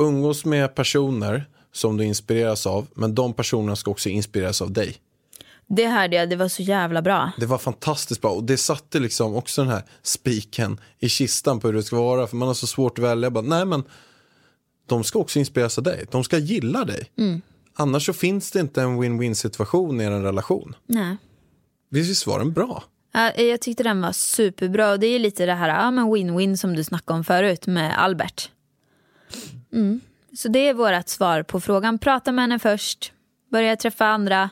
umgås med personer som du inspireras av, men de personerna ska också inspireras av dig. Det hörde jag, det var så jävla bra. Det var fantastiskt bra och det satte liksom också den här spiken i kistan på hur det ska vara. För man har så svårt att välja. Jag Bara, nej men de ska också inspireras av dig. De ska gilla dig. Annars så finns det inte en win-win situation i en relation. Nej. Visst var den bra? Ja, Jag tyckte den var superbra och det är lite det här ja, men win-win som du snackade om förut med Albert. Mm. Så det är vårt svar på frågan. Prata med henne först. Börja träffa andra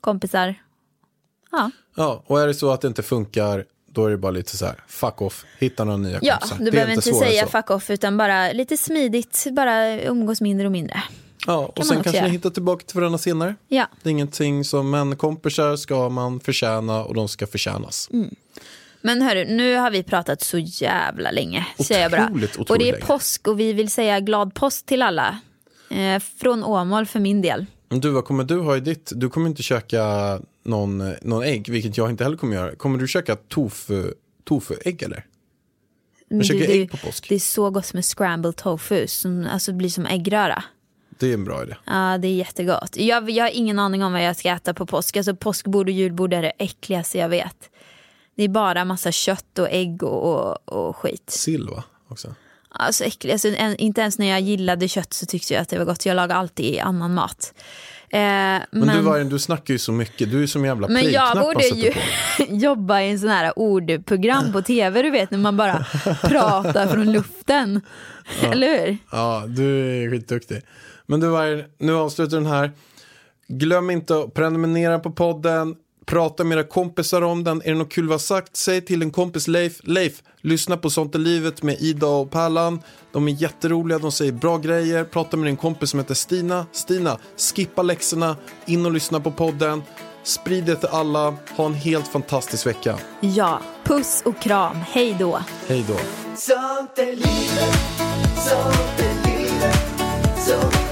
kompisar. Ja, Ja, och är det så att det inte funkar, då är det bara lite så här, fuck off, hitta några nya ja kompisar. du Det är behöver inte säga fuck off utan bara lite smidigt. Bara umgås mindre och mindre. Ja, och man sen kanske göra. ni hittar tillbaka till varandra senare. Ja. Det är ingenting som, men kompisar ska man förtjäna och de ska förtjänas. Mm. Men hörru, nu har vi pratat så jävla länge. säger jag bara. Otroligt, otroligt och det är länge. påsk och vi vill säga glad påsk till alla. Eh, från Åmål för min del. Du, vad kommer du ha i ditt? Du kommer inte käka någon, någon ägg, vilket jag inte heller kommer göra. Kommer du käka tofu, tofu-ägg eller? Käkar det, ägg på påsk. Det är så gott med scrambled tofu som alltså blir som äggröra. Det är en bra idé. Ja, det är jättegott. Jag, jag har ingen aning om vad jag ska äta på påsk. Alltså påskbord och julbord är det äckligaste jag vet. Det är bara massa kött och ägg och, och, och skit. Sill va? Också. Alltså äckligt. Alltså, en, inte ens när jag gillade kött så tyckte jag att det var gott. Jag lagar alltid annan mat. Eh, men Men, du, Vargen, du snackar ju så mycket. Du är som en jävla men jag borde ju jobba i en sån här ordprogram på tv, du vet när man bara pratar från luften. Eller hur? Ja, du är skitduktig. Men du Vargen, nu avslutar den här. Glöm inte att prenumerera på podden. Prata med era kompisar om den. Är det något kul vi har sagt, säg till en kompis Leif. Leif, lyssna på Sånt är livet med Ida och Pallan. De är jätteroliga, de säger bra grejer. Prata med din kompis som heter Stina. Stina, skippa läxorna, in och lyssna på podden. Sprid det till alla. Ha en helt fantastisk vecka. Ja, puss och kram. Hej då. Hej då. Sånt är livet, sånt är livet Så